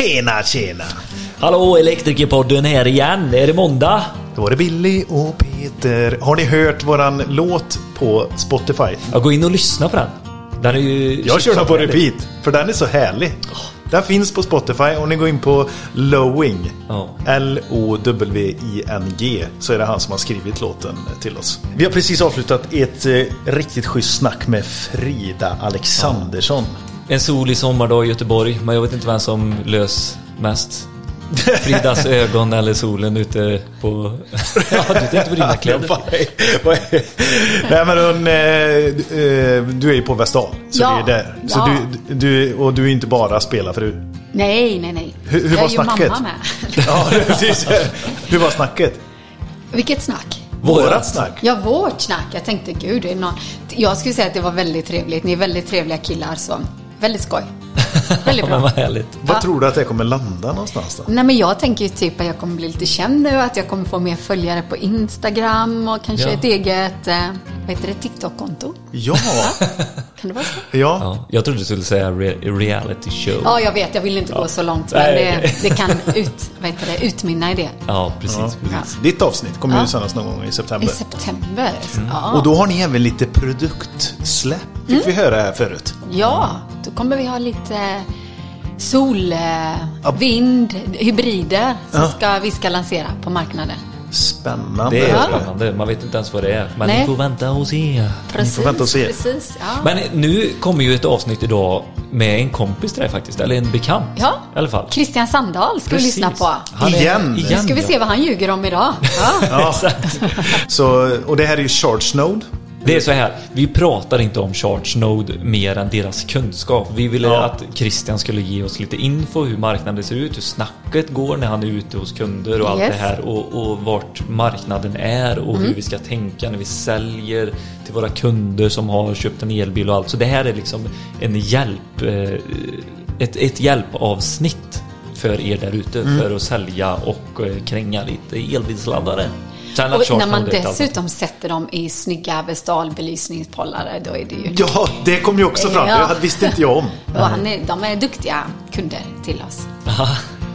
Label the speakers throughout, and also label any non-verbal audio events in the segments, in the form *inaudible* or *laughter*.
Speaker 1: Tjena, tjena!
Speaker 2: Hallå Elektrikerpodden här igen. Är det måndag?
Speaker 1: Då är det Billy och Peter. Har ni hört våran låt på Spotify?
Speaker 2: Jag går in och lyssna på den. Den är ju...
Speaker 1: Jag kör den på repeat, för den är så härlig. Den finns på Spotify. Om ni går in på Lowing,
Speaker 2: Ja.
Speaker 1: L-O-W-I-N-G, så är det han som har skrivit låten till oss. Vi har precis avslutat ett eh, riktigt schysst snack med Frida Alexandersson.
Speaker 2: En solig sommardag i Göteborg, men jag vet inte vem som lös mest. Fridas *laughs* ögon eller solen ute på... *laughs* Ja, du tänkte på dina *laughs* kläder.
Speaker 1: Nej men hon, eh, eh, du är ju på Västal. Så
Speaker 3: Ja,
Speaker 1: det är där. Så
Speaker 3: ja.
Speaker 1: du, du, och du är inte bara spelarfru.
Speaker 3: Nej, nej, nej.
Speaker 1: Hur, hur
Speaker 3: jag
Speaker 1: var
Speaker 3: är ju
Speaker 1: snacket?
Speaker 3: mamma med.
Speaker 1: Ja, precis. Hur var snacket?
Speaker 3: Vilket snack?
Speaker 1: Vårat snack.
Speaker 3: Ja, vårt snack. Jag tänkte, gud, det är någon... Jag skulle säga att det var väldigt trevligt. Ni är väldigt trevliga killar, så väldigt skoj. *laughs* Väldigt bra.
Speaker 2: vad härligt.
Speaker 1: Vad
Speaker 3: Ja.
Speaker 1: tror du att det kommer landa någonstans då?
Speaker 3: Nej, men jag tänker ju typ att jag kommer bli lite känd nu, att jag kommer få mer följare på Instagram och kanske
Speaker 2: Ja.
Speaker 3: ett eget, eh, vad heter det, TikTok-konto.
Speaker 1: Ja, *laughs*
Speaker 3: Kan det vara så?
Speaker 1: ja.
Speaker 2: Ja, jag trodde du skulle säga re reality show.
Speaker 3: Ja, jag vet, jag vill inte gå så långt, men det, det kan ut, vad heter det, utmynna i det.
Speaker 2: Ja, precis.
Speaker 1: Ja.
Speaker 2: precis.
Speaker 1: Ditt avsnitt kommer ju sändas någon gång i
Speaker 3: I
Speaker 1: september.
Speaker 3: september. Ja.
Speaker 1: Mm. Och då har ni även lite produktsläpp. Fick
Speaker 3: Mm.
Speaker 1: vi höra här förut.
Speaker 3: Ja, då kommer vi ha lite sol, eh, vind, hybrider som
Speaker 1: Ja.
Speaker 3: ska, vi ska lansera på marknaden.
Speaker 1: Spännande.
Speaker 2: Det är
Speaker 3: Ja.
Speaker 2: spännande. Man vet inte ens vad det är. Men
Speaker 3: Nej.
Speaker 2: ni får vänta och se.
Speaker 3: Precis,
Speaker 1: får vänta och se.
Speaker 3: precis. Ja.
Speaker 2: Men nu kommer ju ett avsnitt idag med en kompis till dig faktiskt. Eller en bekant.
Speaker 3: ja.
Speaker 2: I alla fall.
Speaker 3: Christian Sandahl ska vi
Speaker 2: Precis.
Speaker 3: lyssna på.
Speaker 2: Han är-
Speaker 1: Igen.
Speaker 3: Nu
Speaker 2: igen
Speaker 3: ska vi
Speaker 2: ja.
Speaker 3: se vad han ljuger om idag. Ja.
Speaker 1: Ja. *laughs* Så, och det här är ju Charge Node.
Speaker 2: Det är så här, vi pratar inte om ChargeNode mer än deras kunskap. Vi ville
Speaker 1: Ja.
Speaker 2: att Christian skulle ge oss lite info hur marknaden ser ut, hur snacket går när han är ute hos kunder och allt
Speaker 3: Yes.
Speaker 2: det här och, och vart marknaden är och hur vi ska tänka när vi säljer till våra kunder som har köpt en elbil och allt. Så det här är liksom en hjälp, eh, ett, ett hjälpavsnitt för er där ute för att sälja och eh, kränga lite elbilsladdare.
Speaker 3: Och när man dessutom sätter dem i snygga Vestal-belysningspollare, då är det ju...
Speaker 1: Ja, det kom ju också fram.
Speaker 3: Ja.
Speaker 1: Det visste inte jag om. *laughs*
Speaker 3: Och han är, de är duktiga kunder till oss.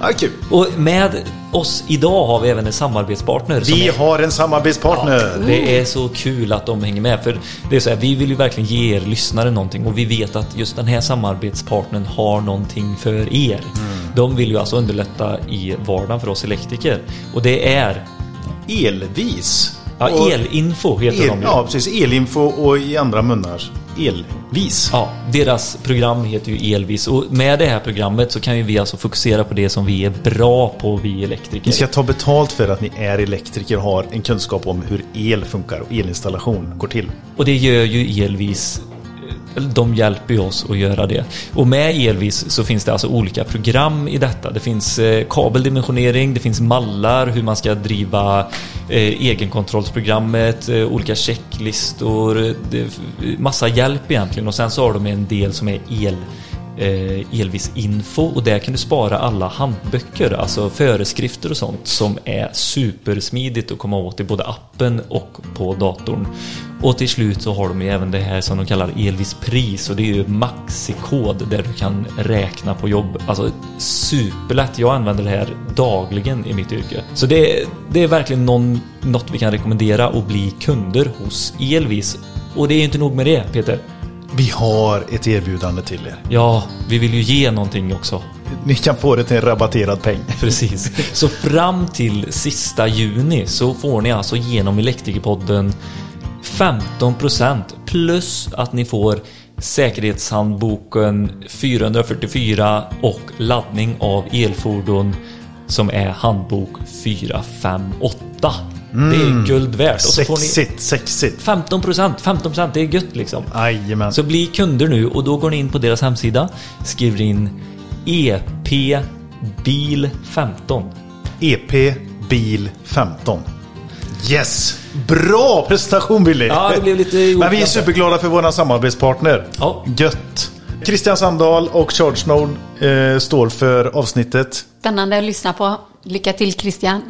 Speaker 1: Ja, kul.
Speaker 2: Och med oss idag har vi även en samarbetspartner.
Speaker 1: Vi
Speaker 2: är,
Speaker 1: har en samarbetspartner.
Speaker 2: det är så kul att de hänger med. För det är så här, vi vill ju verkligen ge er lyssnare någonting och vi vet att just den här samarbetspartnern har någonting för er. De vill ju alltså underlätta i vardagen för oss elektriker. Och det är
Speaker 1: Elvis.
Speaker 2: ja, Elinfo heter
Speaker 1: El,
Speaker 2: de ju.
Speaker 1: ja, precis. Elinfo och i andra munnar Elvis.
Speaker 2: Ja, deras program heter ju Elvis och med det här programmet så kan ju vi alltså fokusera på det som vi är bra på, vi elektriker.
Speaker 1: Ni ska ta betalt för att ni är elektriker och har en kunskap om hur el funkar och elinstallation går till.
Speaker 2: Och det gör ju Elvis de hjälper ju oss att göra det. Och med Elvis så finns det alltså olika program i detta. Det finns eh, kabeldimensionering, det finns mallar, hur man ska driva eh, egenkontrollsprogrammet, eh, olika checklistor, massa hjälp egentligen. Och sen så har de en del som är el Elvis Info och där kan du spara alla handböcker, alltså föreskrifter och sånt som är supersmidigt att komma åt i både appen och på datorn. Och till slut så har de ju även det här som de kallar Elvis pris och det är ju maxikod där du kan räkna på jobb. Alltså superlätt. Jag använder det här dagligen i mitt yrke. Så det, det är verkligen någon, något vi kan rekommendera att bli kunder hos Elvis. Och det är ju inte nog med det Peter.
Speaker 1: Vi har ett erbjudande till er.
Speaker 2: Ja, vi vill ju ge någonting också.
Speaker 1: Ni kan få det till en rabatterad peng. *laughs*
Speaker 2: Precis. Så fram till sista juni så får ni alltså genom Elektrikerpodden 15% plus att ni får säkerhetshandboken 444 och laddning av elfordon som är handbok 458. Det är guld värt. Och så får ni
Speaker 1: Sexigt, sexigt.
Speaker 2: 15%, 15% det är gött liksom.
Speaker 1: Jajamän.
Speaker 2: Så bli kunder nu och då går ni in på deras hemsida, skriver in EP bil 15.
Speaker 1: EP Bil 15. Yes! Bra presentation Billy!
Speaker 2: Ja, det blev lite
Speaker 1: Men vi är superglada för våran samarbetspartner.
Speaker 2: Ja.
Speaker 1: Gött! Christian Sandahl och Charge Node eh, står för avsnittet.
Speaker 3: Spännande att lyssna på. Lycka till Christian.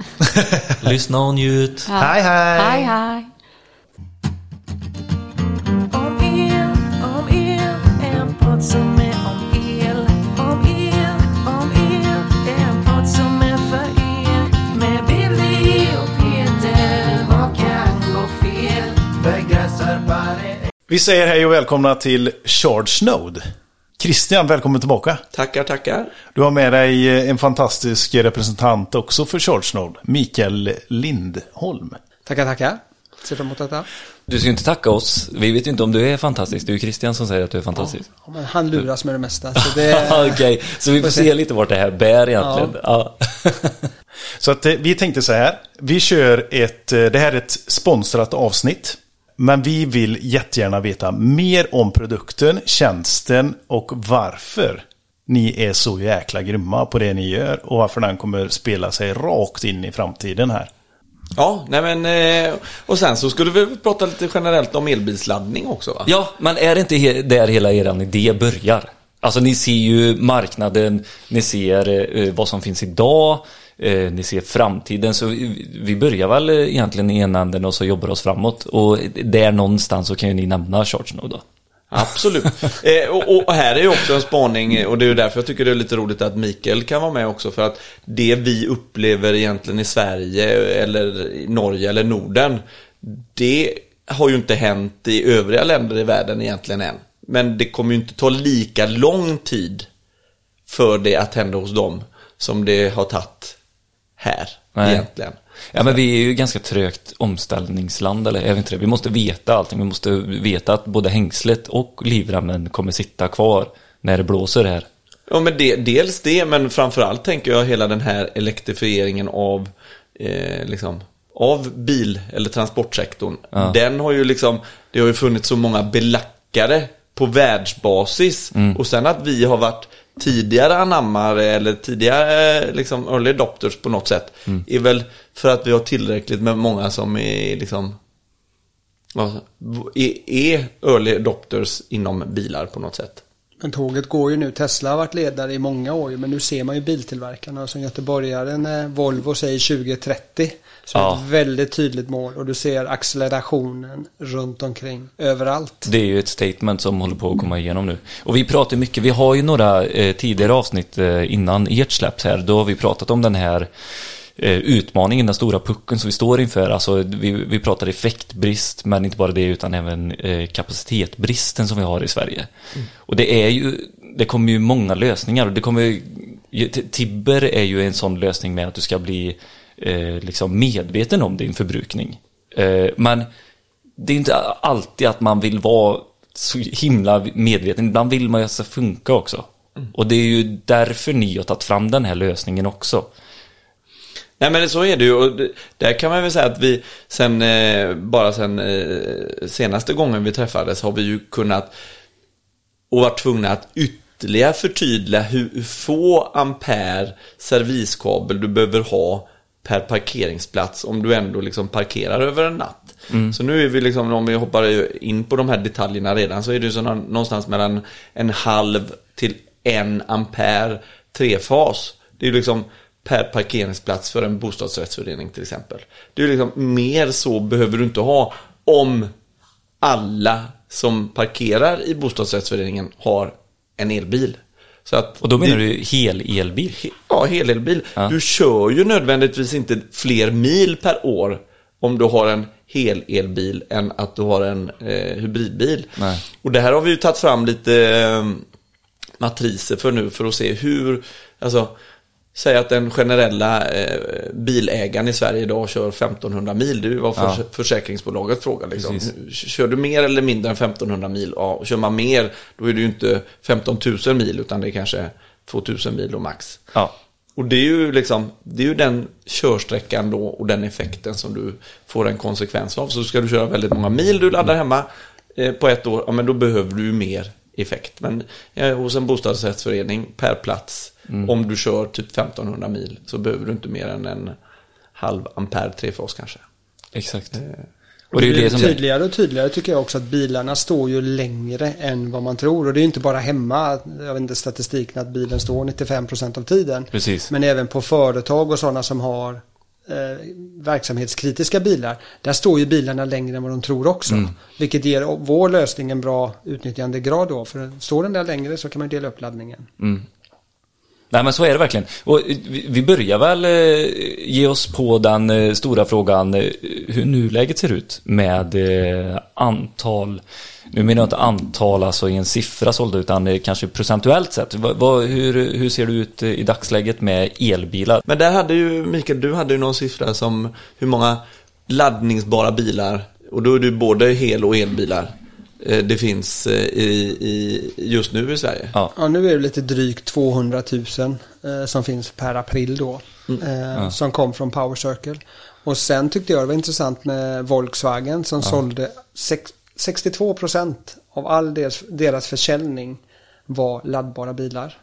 Speaker 3: *laughs*
Speaker 2: Lyssna och njut.
Speaker 3: Ja.
Speaker 1: Hej, hej.
Speaker 3: Hej, hej.
Speaker 4: Om el, om el, en podd som
Speaker 1: Vi säger hej och välkomna till Charge Node. Christian, välkommen tillbaka.
Speaker 4: Tackar, tackar.
Speaker 1: Du har med dig eh, en fantastisk representant också för Charge Node, Mikael Lindholm.
Speaker 5: Tackar, tackar. Ser fram emot detta.
Speaker 2: Du ska inte tacka oss. Vi vet ju inte om du är fantastisk. Det är ju Christian som säger att du är fantastisk.
Speaker 5: Ja, men han luras med det mesta. Så det... *laughs*
Speaker 2: Okej, så vi får se lite vart det här bär egentligen. Ja. *laughs*
Speaker 1: Så att eh, vi tänkte så här. Vi kör ett, eh, det här är ett sponsrat avsnitt. Men vi vill jättegärna veta mer om produkten, tjänsten och varför ni är så jäkla grymma på det ni gör och varför den kommer spela sig rakt in i framtiden här.
Speaker 4: Ja, nej men eh, och sen så skulle vi prata lite generellt om elbilsladdning också va?
Speaker 2: ja, men är det inte där hela er idé börjar? Alltså ni ser ju marknaden, ni ser eh, vad som finns idag, eh, ni ser framtiden. Så vi vi börjar väl eh, egentligen i ena änden och så jobbar oss framåt. Och där någonstans så kan ju ni nämna ChargeNode då.
Speaker 4: Absolut. *laughs* eh, och, och här är ju också en spaning och det är ju därför jag tycker det är lite roligt att Mikael kan vara med också för att det vi upplever egentligen i Sverige eller i Norge eller Norden det har ju inte hänt i övriga länder i världen egentligen än. Men det kommer ju inte ta lika lång tid för det att hända hos dem som det har tagit här
Speaker 2: Nej.
Speaker 4: egentligen.
Speaker 2: Ja men vi är ju ganska trögt omställningsland eller är vi inte det? Vi måste veta allting. Vi måste veta att både hängslet och livremmen kommer sitta kvar när det blåser här.
Speaker 4: Ja, men det, dels det, men framförallt tänker jag hela den här elektrifieringen av, eh, liksom, av bil eller transportsektorn. Den har ju liksom, det har ju funnits så många belackare på världsbasis. Och sen att vi har varit tidigare anammare eller tidigare eh, liksom early adopters på något sätt. Är väl för att vi har tillräckligt med många som är liksom är early adopters inom bilar på något sätt.
Speaker 5: Men tåget går ju nu. Tesla har varit ledare i många år men nu ser man ju biltillverkarna som göteborgaren eh, Volvo säger 2030. Så
Speaker 2: Ja.
Speaker 5: ett väldigt tydligt mål och du ser accelerationen runt omkring överallt.
Speaker 2: Det är ju ett statement som håller på att komma igenom nu. Och vi pratar mycket, vi har ju några eh, tidigare avsnitt eh, innan ert släpps här, då har vi pratat om den här utmaningen, den stora pucken som vi står inför. Alltså vi, vi pratar effektbrist, men inte bara det utan även eh, kapacitetsbristen som vi har i Sverige. Och det är ju, det kommer ju många lösningar och det kommer Tibber är ju en sån lösning med att du ska bli eh, liksom medveten om din förbrukning. Eh, men det är inte alltid att man vill vara så himla medveten. Ibland vill man ju att det ska funka också. Och det är ju därför ni har tagit fram den här lösningen också.
Speaker 4: Nej men så är det ju och det- där kan man väl säga att vi sen, eh, bara sen eh, senaste gången vi träffades har vi ju kunnat och varit tvungna att ytterligare förtydliga hur, hur få ampere serviskabel du behöver ha per parkeringsplats om du ändå liksom parkerar över en natt. Så nu är vi liksom, om vi hoppar in på de här detaljerna redan så är det ju så någonstans mellan en halv till en ampere trefas. Det är ju liksom per parkeringsplats för en bostadsrättsförening till exempel. Det är liksom mer så behöver du inte ha om alla som parkerar i bostadsrättsföreningen har en elbil. Så att
Speaker 2: Och då menar du hel elbil?
Speaker 4: Ja, helelbil. Du kör ju nödvändigtvis inte fler mil per år om du har en helelbil än att du har en eh, hybridbil.
Speaker 2: Nej.
Speaker 4: Och det här har vi ju tagit fram lite eh, matriser för nu för att se hur, alltså Säg att den generella eh, bilägaren i Sverige idag kör 1500 mil. Det ju vad förs- försäkringsbolaget frågar. Liksom. Kör du mer eller mindre än 1500 mil? Ja, kör man mer då är det ju inte 15 000 mil utan det är kanske 2000 mil och max.
Speaker 2: Ja.
Speaker 4: Och det är ju liksom, det är ju den körsträckan då och den effekten som du får en konsekvens av. Så ska du köra väldigt många mil du laddar hemma eh, på ett år, ja men då behöver du mer effekt. Men eh, hos en bostadsrättsförening per plats, om du kör typ 1500 mil, så behöver du inte mer än en halv ampere trefas kanske.
Speaker 2: Exakt.
Speaker 4: Eh,
Speaker 2: Och det det som är...
Speaker 5: tydligare och tydligare tycker jag också att bilarna står ju längre än vad man tror. Och det är ju inte bara hemma, jag vet inte statistiken att bilen står 95% av tiden.
Speaker 2: Precis.
Speaker 5: Men även på företag och sådana som har eh, verksamhetskritiska bilar. Där står ju bilarna längre än vad de tror också.
Speaker 2: Mm.
Speaker 5: Vilket ger vår lösning en bra utnyttjandegrad då. För står den där längre så kan man dela upp laddningen.
Speaker 2: Nej Nej men så är det verkligen. Och eh, vi börjar väl eh, ge oss på den eh, stora frågan hur nuläget ser ut med antal, nu menar jag inte antal alltså i en siffra sålda utan kanske procentuellt sett. Hur, hur ser det ut i dagsläget med elbilar?
Speaker 4: Men där hade ju, Mikael, du hade ju någon siffra som hur många laddningsbara bilar, och då är det ju både hel och elbilar, det finns eh, i, i, just nu i Sverige.
Speaker 2: Ja.
Speaker 5: Ja, nu är det lite drygt 200 000 eh, som finns per april då. Eh, Som kom från Power Circle. Och sen tyckte jag det var intressant med Volkswagen som sålde sex, 62 procent av all deras, deras försäljning var laddbara bilar.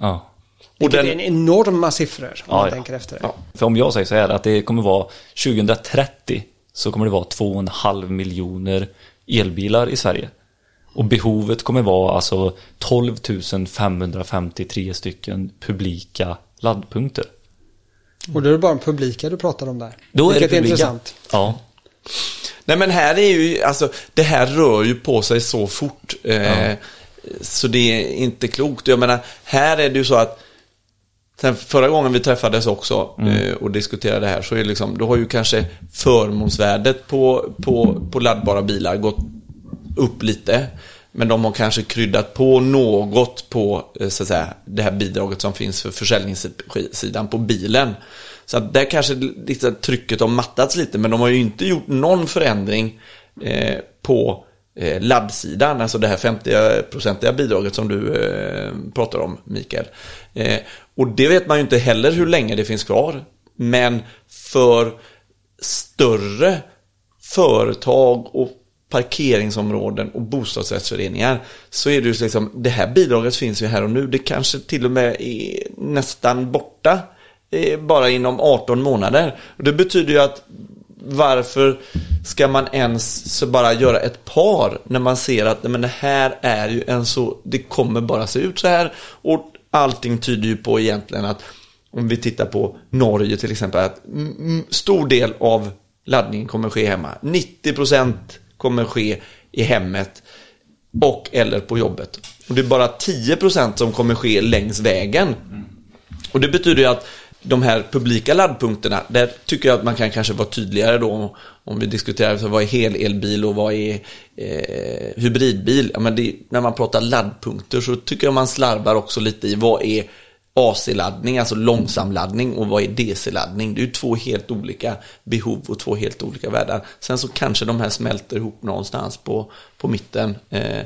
Speaker 2: Ja.
Speaker 5: Vilket
Speaker 4: den-
Speaker 5: är en enorma siffror om
Speaker 2: Ja,
Speaker 5: man
Speaker 2: ja.
Speaker 5: tänker efter.
Speaker 4: Ja.
Speaker 2: För om jag säger så här att det kommer vara 2030 så kommer det vara 2,5 miljoner elbilar i Sverige. Och behovet kommer vara alltså 12 553 stycken publika laddpunkter.
Speaker 5: Och då är det bara en publika du pratar om där.
Speaker 2: Då är det
Speaker 5: Vilket är
Speaker 2: publika.
Speaker 5: intressant.
Speaker 2: Ja.
Speaker 4: Nej men här är ju, alltså det här rör ju på sig så fort. Eh, Så det är inte klokt. Jag menar, här är det ju så att Sen förra gången vi träffades också eh, och diskuterade det här så är det liksom, då har ju kanske förmånsvärdet på, på, på laddbara bilar gått upp lite. Men de har kanske kryddat på något på eh, så att säga, det här bidraget som finns för försäljningssidan på bilen. Så att där kanske liksom, trycket har mattats lite men de har ju inte gjort någon förändring eh, på Eh, laddsidan, alltså det här 50-procentiga bidraget som du eh, pratar om Mikael. Eh, och det vet man ju inte heller hur länge det finns kvar. Men för större företag och parkeringsområden och bostadsrättsföreningar så är det ju liksom, det här bidraget finns ju här och nu. Det kanske till och med är nästan borta bara inom 18 månader. Och det betyder ju att varför ska man ens så bara göra ett par när man ser att men det här är ju en så, det kommer bara se ut så här och allting tyder ju på egentligen att om vi tittar på Norge till exempel att stor del av laddningen kommer ske hemma. 90% kommer ske i hemmet och eller på jobbet. Och det är bara 10% som kommer ske längs vägen. Och det betyder ju att de här publika laddpunkterna, där tycker jag att man kan kanske vara tydligare då om vi diskuterar så vad är helelbil och vad är eh, hybridbil. Ja, men det, när man pratar laddpunkter så tycker jag man slarvar också lite i vad är AC-laddning, alltså långsamladdning och vad är DC-laddning. Det är ju två helt olika behov och två helt olika världar. Sen så kanske de här smälter ihop någonstans på, på mitten. Eh,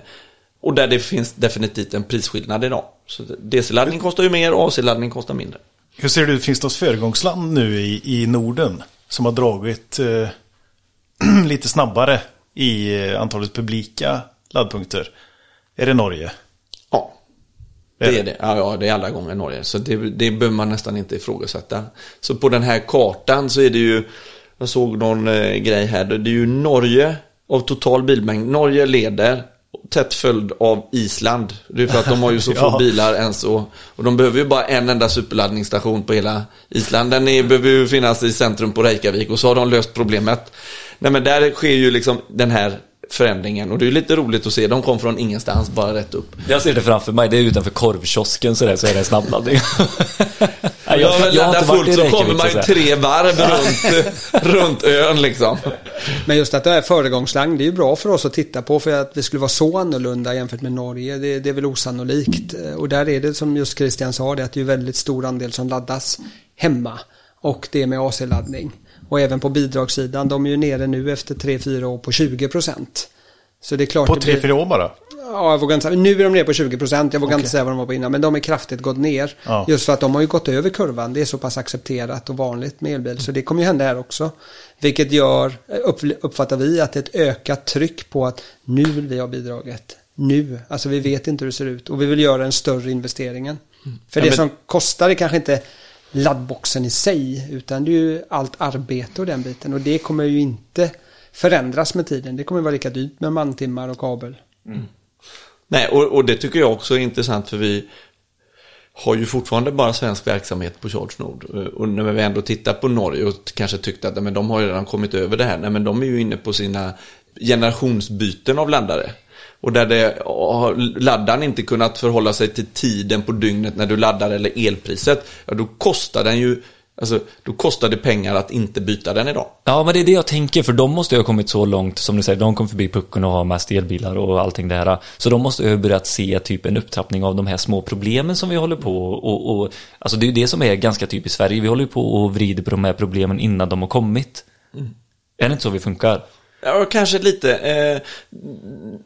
Speaker 4: och där det finns definitivt en prisskillnad idag. Så DC-laddning kostar ju mer och AC-laddning kostar mindre.
Speaker 1: Hur ser det ut? Finns det något föregångsland nu i, i Norden som har dragit eh, *clears throat* lite snabbare i eh, antalet publika laddpunkter? Är det Norge?
Speaker 4: Ja, det? är det. Ja, ja, det är alla gånger Norge. Så det, det behöver man nästan inte ifrågasätta. Så på den här kartan så är det ju, jag såg någon eh, grej här, det är ju Norge av total bilmängd. Norge leder, tätt följd av Island. Det är för att de har ju så *laughs* få
Speaker 1: Ja.
Speaker 4: bilar ens och, och de behöver ju bara en enda superladdningsstation på hela Island. Den är, behöver ju finnas i centrum på Reykjavik och så har de löst problemet. Nej men där sker ju liksom den här förändringen och det är lite roligt att se. De kom från ingenstans, bara rätt upp.
Speaker 2: Jag ser det framför mig, det är utanför korvkiosken så, där, så är det en snabbladdning. *laughs*
Speaker 4: Jag, jag,
Speaker 2: jag har inte varit i
Speaker 4: fullt så kommer man ju tre varv runt, runt ön liksom.
Speaker 5: Men just att det är föregångsland, det är ju bra för oss att titta på för att vi skulle vara så annorlunda jämfört med Norge, det, det är väl osannolikt. Och där är det som just Christian sa, det att det är väldigt stor andel som laddas hemma. Och det med AC-laddning. Och även på bidragssidan, de är ju nere nu efter 3-4 år på 20 procent. Så det är klart
Speaker 1: På
Speaker 5: det blir-
Speaker 1: 3-4 år bara?
Speaker 5: Ja, jag vågar inte säga. Nu är de nere på 20 procent. Jag vågar inte säga vad de var på innan. Men de är kraftigt gått ner.
Speaker 1: Ja.
Speaker 5: Just för att de har ju gått över kurvan. Det är så pass accepterat och vanligt med elbil. Så det kommer ju hända här också. Vilket gör, upp, uppfattar vi, att det är ett ökat tryck på att nu vill vi ha bidraget. Nu. Alltså vi vet inte hur det ser ut. Och vi vill göra den större investeringen. För
Speaker 4: Ja,
Speaker 5: det
Speaker 4: men-
Speaker 5: som kostar är kanske inte laddboxen i sig. Utan det är ju allt arbete och den biten. Och det kommer ju inte förändras med tiden. Det kommer vara lika dyrt med mantimmar och kabel. Mm.
Speaker 4: Nej, och, och det tycker jag också är intressant för vi har ju fortfarande bara svensk verksamhet på Charge Nord. Eh, och när vi ändå tittar på Norge och kanske tyckte att men de har ju redan kommit över det här. Nej, men de är ju inne på sina generationsbyten av laddare och där det laddaren inte kunnat förhålla sig till tiden på dygnet när du laddar eller elpriset, ja då kostar den ju Alltså, då kostar det pengar att inte byta den idag.
Speaker 2: Ja, men det är det jag tänker, för de måste ju ha kommit så långt, som du säger, de kom förbi pucken och har mest elbilar och allting det här. Så de måste ju ha börjat se typ en upptrappning av de här små problemen som vi håller på och, och alltså det är ju det som är ganska typiskt Sverige. Vi håller ju på och vrider på de här problemen innan de har kommit. Mm. Är det inte så vi funkar?
Speaker 4: Ja, kanske lite. Eh,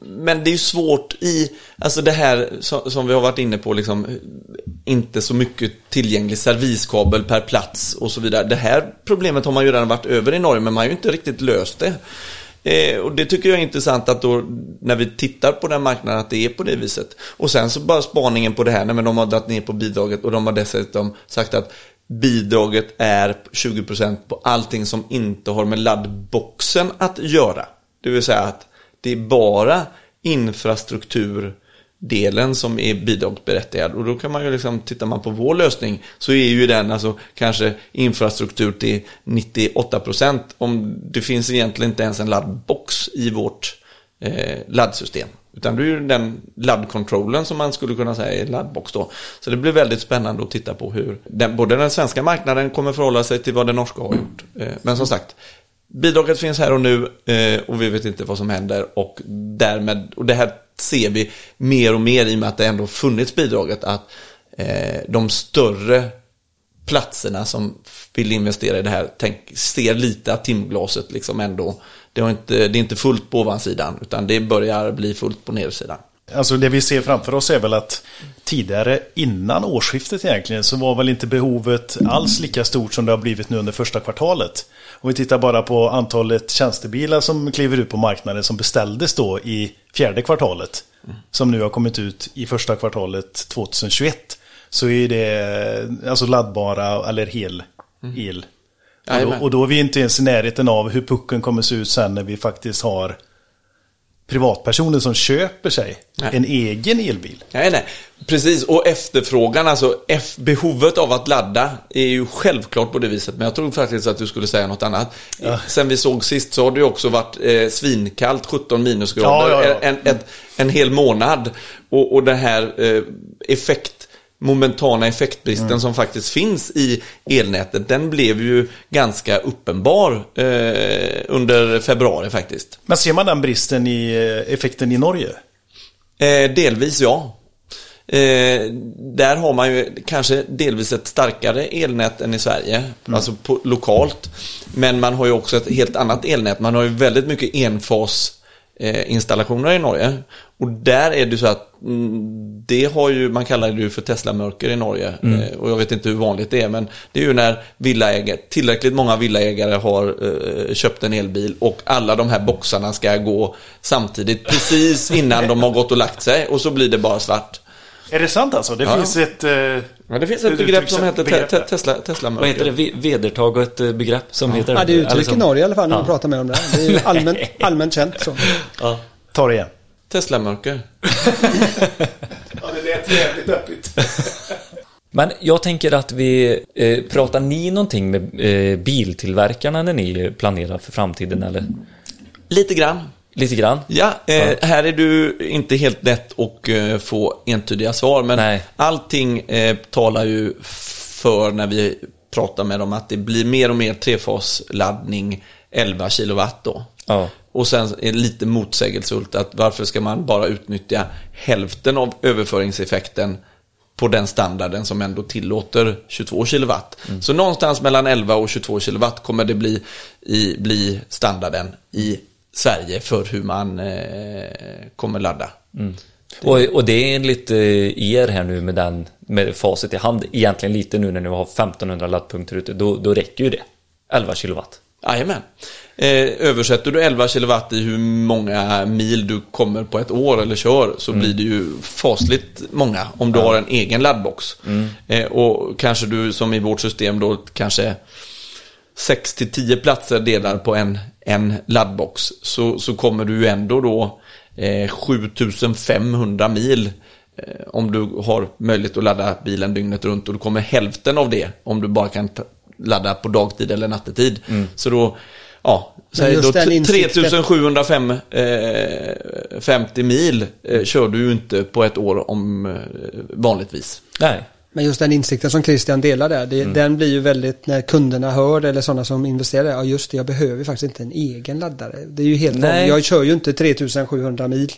Speaker 4: men det är ju svårt i, alltså det här som vi har varit inne på, liksom, inte så mycket tillgänglig serviskabel per plats och så vidare. Det här problemet har man ju redan varit över i Norge, men man har ju inte riktigt löst det. Eh, och det tycker jag är intressant att då när vi tittar på den marknaden att det är på det viset. Och sen så bara spaningen på det här, nej, men de har dragit ner på bidraget och de har dessutom sagt att bidraget är 20% på allting som inte har med laddboxen att göra. Det vill säga att det är bara infrastrukturdelen som är bidragsberättigad. Och då kan man ju liksom, tittar man på vår lösning så är ju den alltså kanske infrastruktur till 98% om det finns egentligen inte ens en laddbox i vårt eh, laddsystem. Utan det är ju den laddkontrollen som man skulle kunna säga är laddbox då. Så det blir väldigt spännande att titta på hur den, både den svenska marknaden kommer förhålla sig till vad den norska har gjort. Eh, men som sagt, bidraget finns här och nu eh, och vi vet inte vad som händer och därmed, och det här ser vi mer och mer i och med att det ändå funnits bidraget att eh, de större platserna som vill investera i det här tänk, ser lite att timglaset liksom ändå det, har inte, det är inte fullt på ovansidan utan det börjar bli fullt på nedsidan.
Speaker 1: Alltså det vi ser framför oss är väl att tidigare innan årsskiftet egentligen så var väl inte behovet alls lika stort som det har blivit nu under första kvartalet. Om vi tittar bara på antalet tjänstebilar som kliver ut på marknaden som beställdes då i fjärde kvartalet. Som nu har kommit ut i första kvartalet 2021. Så är det alltså laddbara eller hel el och då, och då, är vi inte ens i närheten av hur pucken kommer se ut sen när vi faktiskt har privatpersoner som köper sig nej. en egen elbil.
Speaker 4: Nej, nej. Precis, och efterfrågan, alltså behovet av att ladda är ju självklart på det viset. Men jag tror faktiskt att du skulle säga något annat. Ja. Sen vi såg sist så har det ju också varit eh, svinkallt, 17 minusgrader, ja, en, en, en, hel månad. Och, och den här eh, effekt momentana effektbristen mm. som faktiskt finns i elnätet, den blev ju ganska uppenbar eh, under februari faktiskt.
Speaker 1: Men ser man den bristen i eh, effekten i Norge?
Speaker 4: Eh, delvis ja. Eh, där har man ju kanske delvis ett starkare elnät än i Sverige, mm. alltså på, lokalt. Men man har ju också ett helt annat elnät. Man har ju väldigt mycket enfas installationer i Norge. Och där är det så att mm, det har ju, man kallar det ju för Tesla-mörker i Norge. Mm. Eh, och jag vet inte hur vanligt det är, men det är ju när villaägare, tillräckligt många villaägare har eh, köpt en elbil och alla de här boxarna ska gå samtidigt precis innan de har gått och lagt sig och så blir det bara svart.
Speaker 1: Är det sant alltså? Det ja. finns ett... Eh,
Speaker 4: ja, det finns ett begrepp som heter begrepp. te Tesla, Tesla
Speaker 2: Vad heter det? Vedertaget eh, begrepp som
Speaker 5: ja.
Speaker 2: heter...
Speaker 5: Ja, det är uttryck i Norge i alla fall när ja. man pratar med dem där. Det är ju *laughs* allmänt, allmänt känt så.
Speaker 1: Ja. Ta det igen.
Speaker 4: Tesla-mörker. *laughs*
Speaker 1: ja, det lät jävligt öppigt. *laughs*
Speaker 2: Men jag tänker att vi, eh, pratar ni någonting med eh, biltillverkarna när ni planerar för framtiden eller?
Speaker 4: Lite grann.
Speaker 2: Lite grann?
Speaker 4: Ja, eh, ja. här är du inte helt lätt att eh, få entydiga svar. Men Nej. allting eh, talar ju för när vi pratar med dem att det blir mer och mer trefasladdning 11 kilowatt då. Ja. Och sen är det lite motsägelsefullt att varför ska man bara utnyttja hälften av överföringseffekten på den standarden som ändå tillåter 22 kilowatt. Mm. Så någonstans mellan 11 och 22 kilowatt kommer det bli, i, bli standarden i Sverige för hur man eh, kommer ladda. Mm.
Speaker 2: Och, och, det är enligt eh, er här nu med, den, med facit i hand, egentligen lite nu när ni har 1500 laddpunkter ute, då, då räcker ju det. 11 kilowatt.
Speaker 4: Jajamän. Eh, översätter du 11 kilowatt i hur många mil du kommer på ett år eller kör så mm. blir det ju fasligt många om du ja. har en egen laddbox. Mm. Eh, och kanske du som i vårt system då kanske 6 till 10 platser delar på en, en laddbox så, så kommer du ändå då eh, 7500 mil eh, om du har möjlighet att ladda bilen dygnet runt och du kommer hälften av det om du bara kan ladda på dagtid eller nattetid. Mm. Så då ja, säg då
Speaker 5: den
Speaker 4: t-
Speaker 5: insikten-
Speaker 4: 3750 mil eh, kör du ju inte på ett år om eh, vanligtvis.
Speaker 2: Nej.
Speaker 5: Men just den insikten som Christian delar där,
Speaker 2: Mm.
Speaker 5: det, den blir ju väldigt när kunderna hör eller sådana som investerar, ja just det, jag behöver faktiskt inte en egen laddare. Det är ju helt
Speaker 2: Nej.
Speaker 5: vanligt. Jag kör ju inte 3700 mil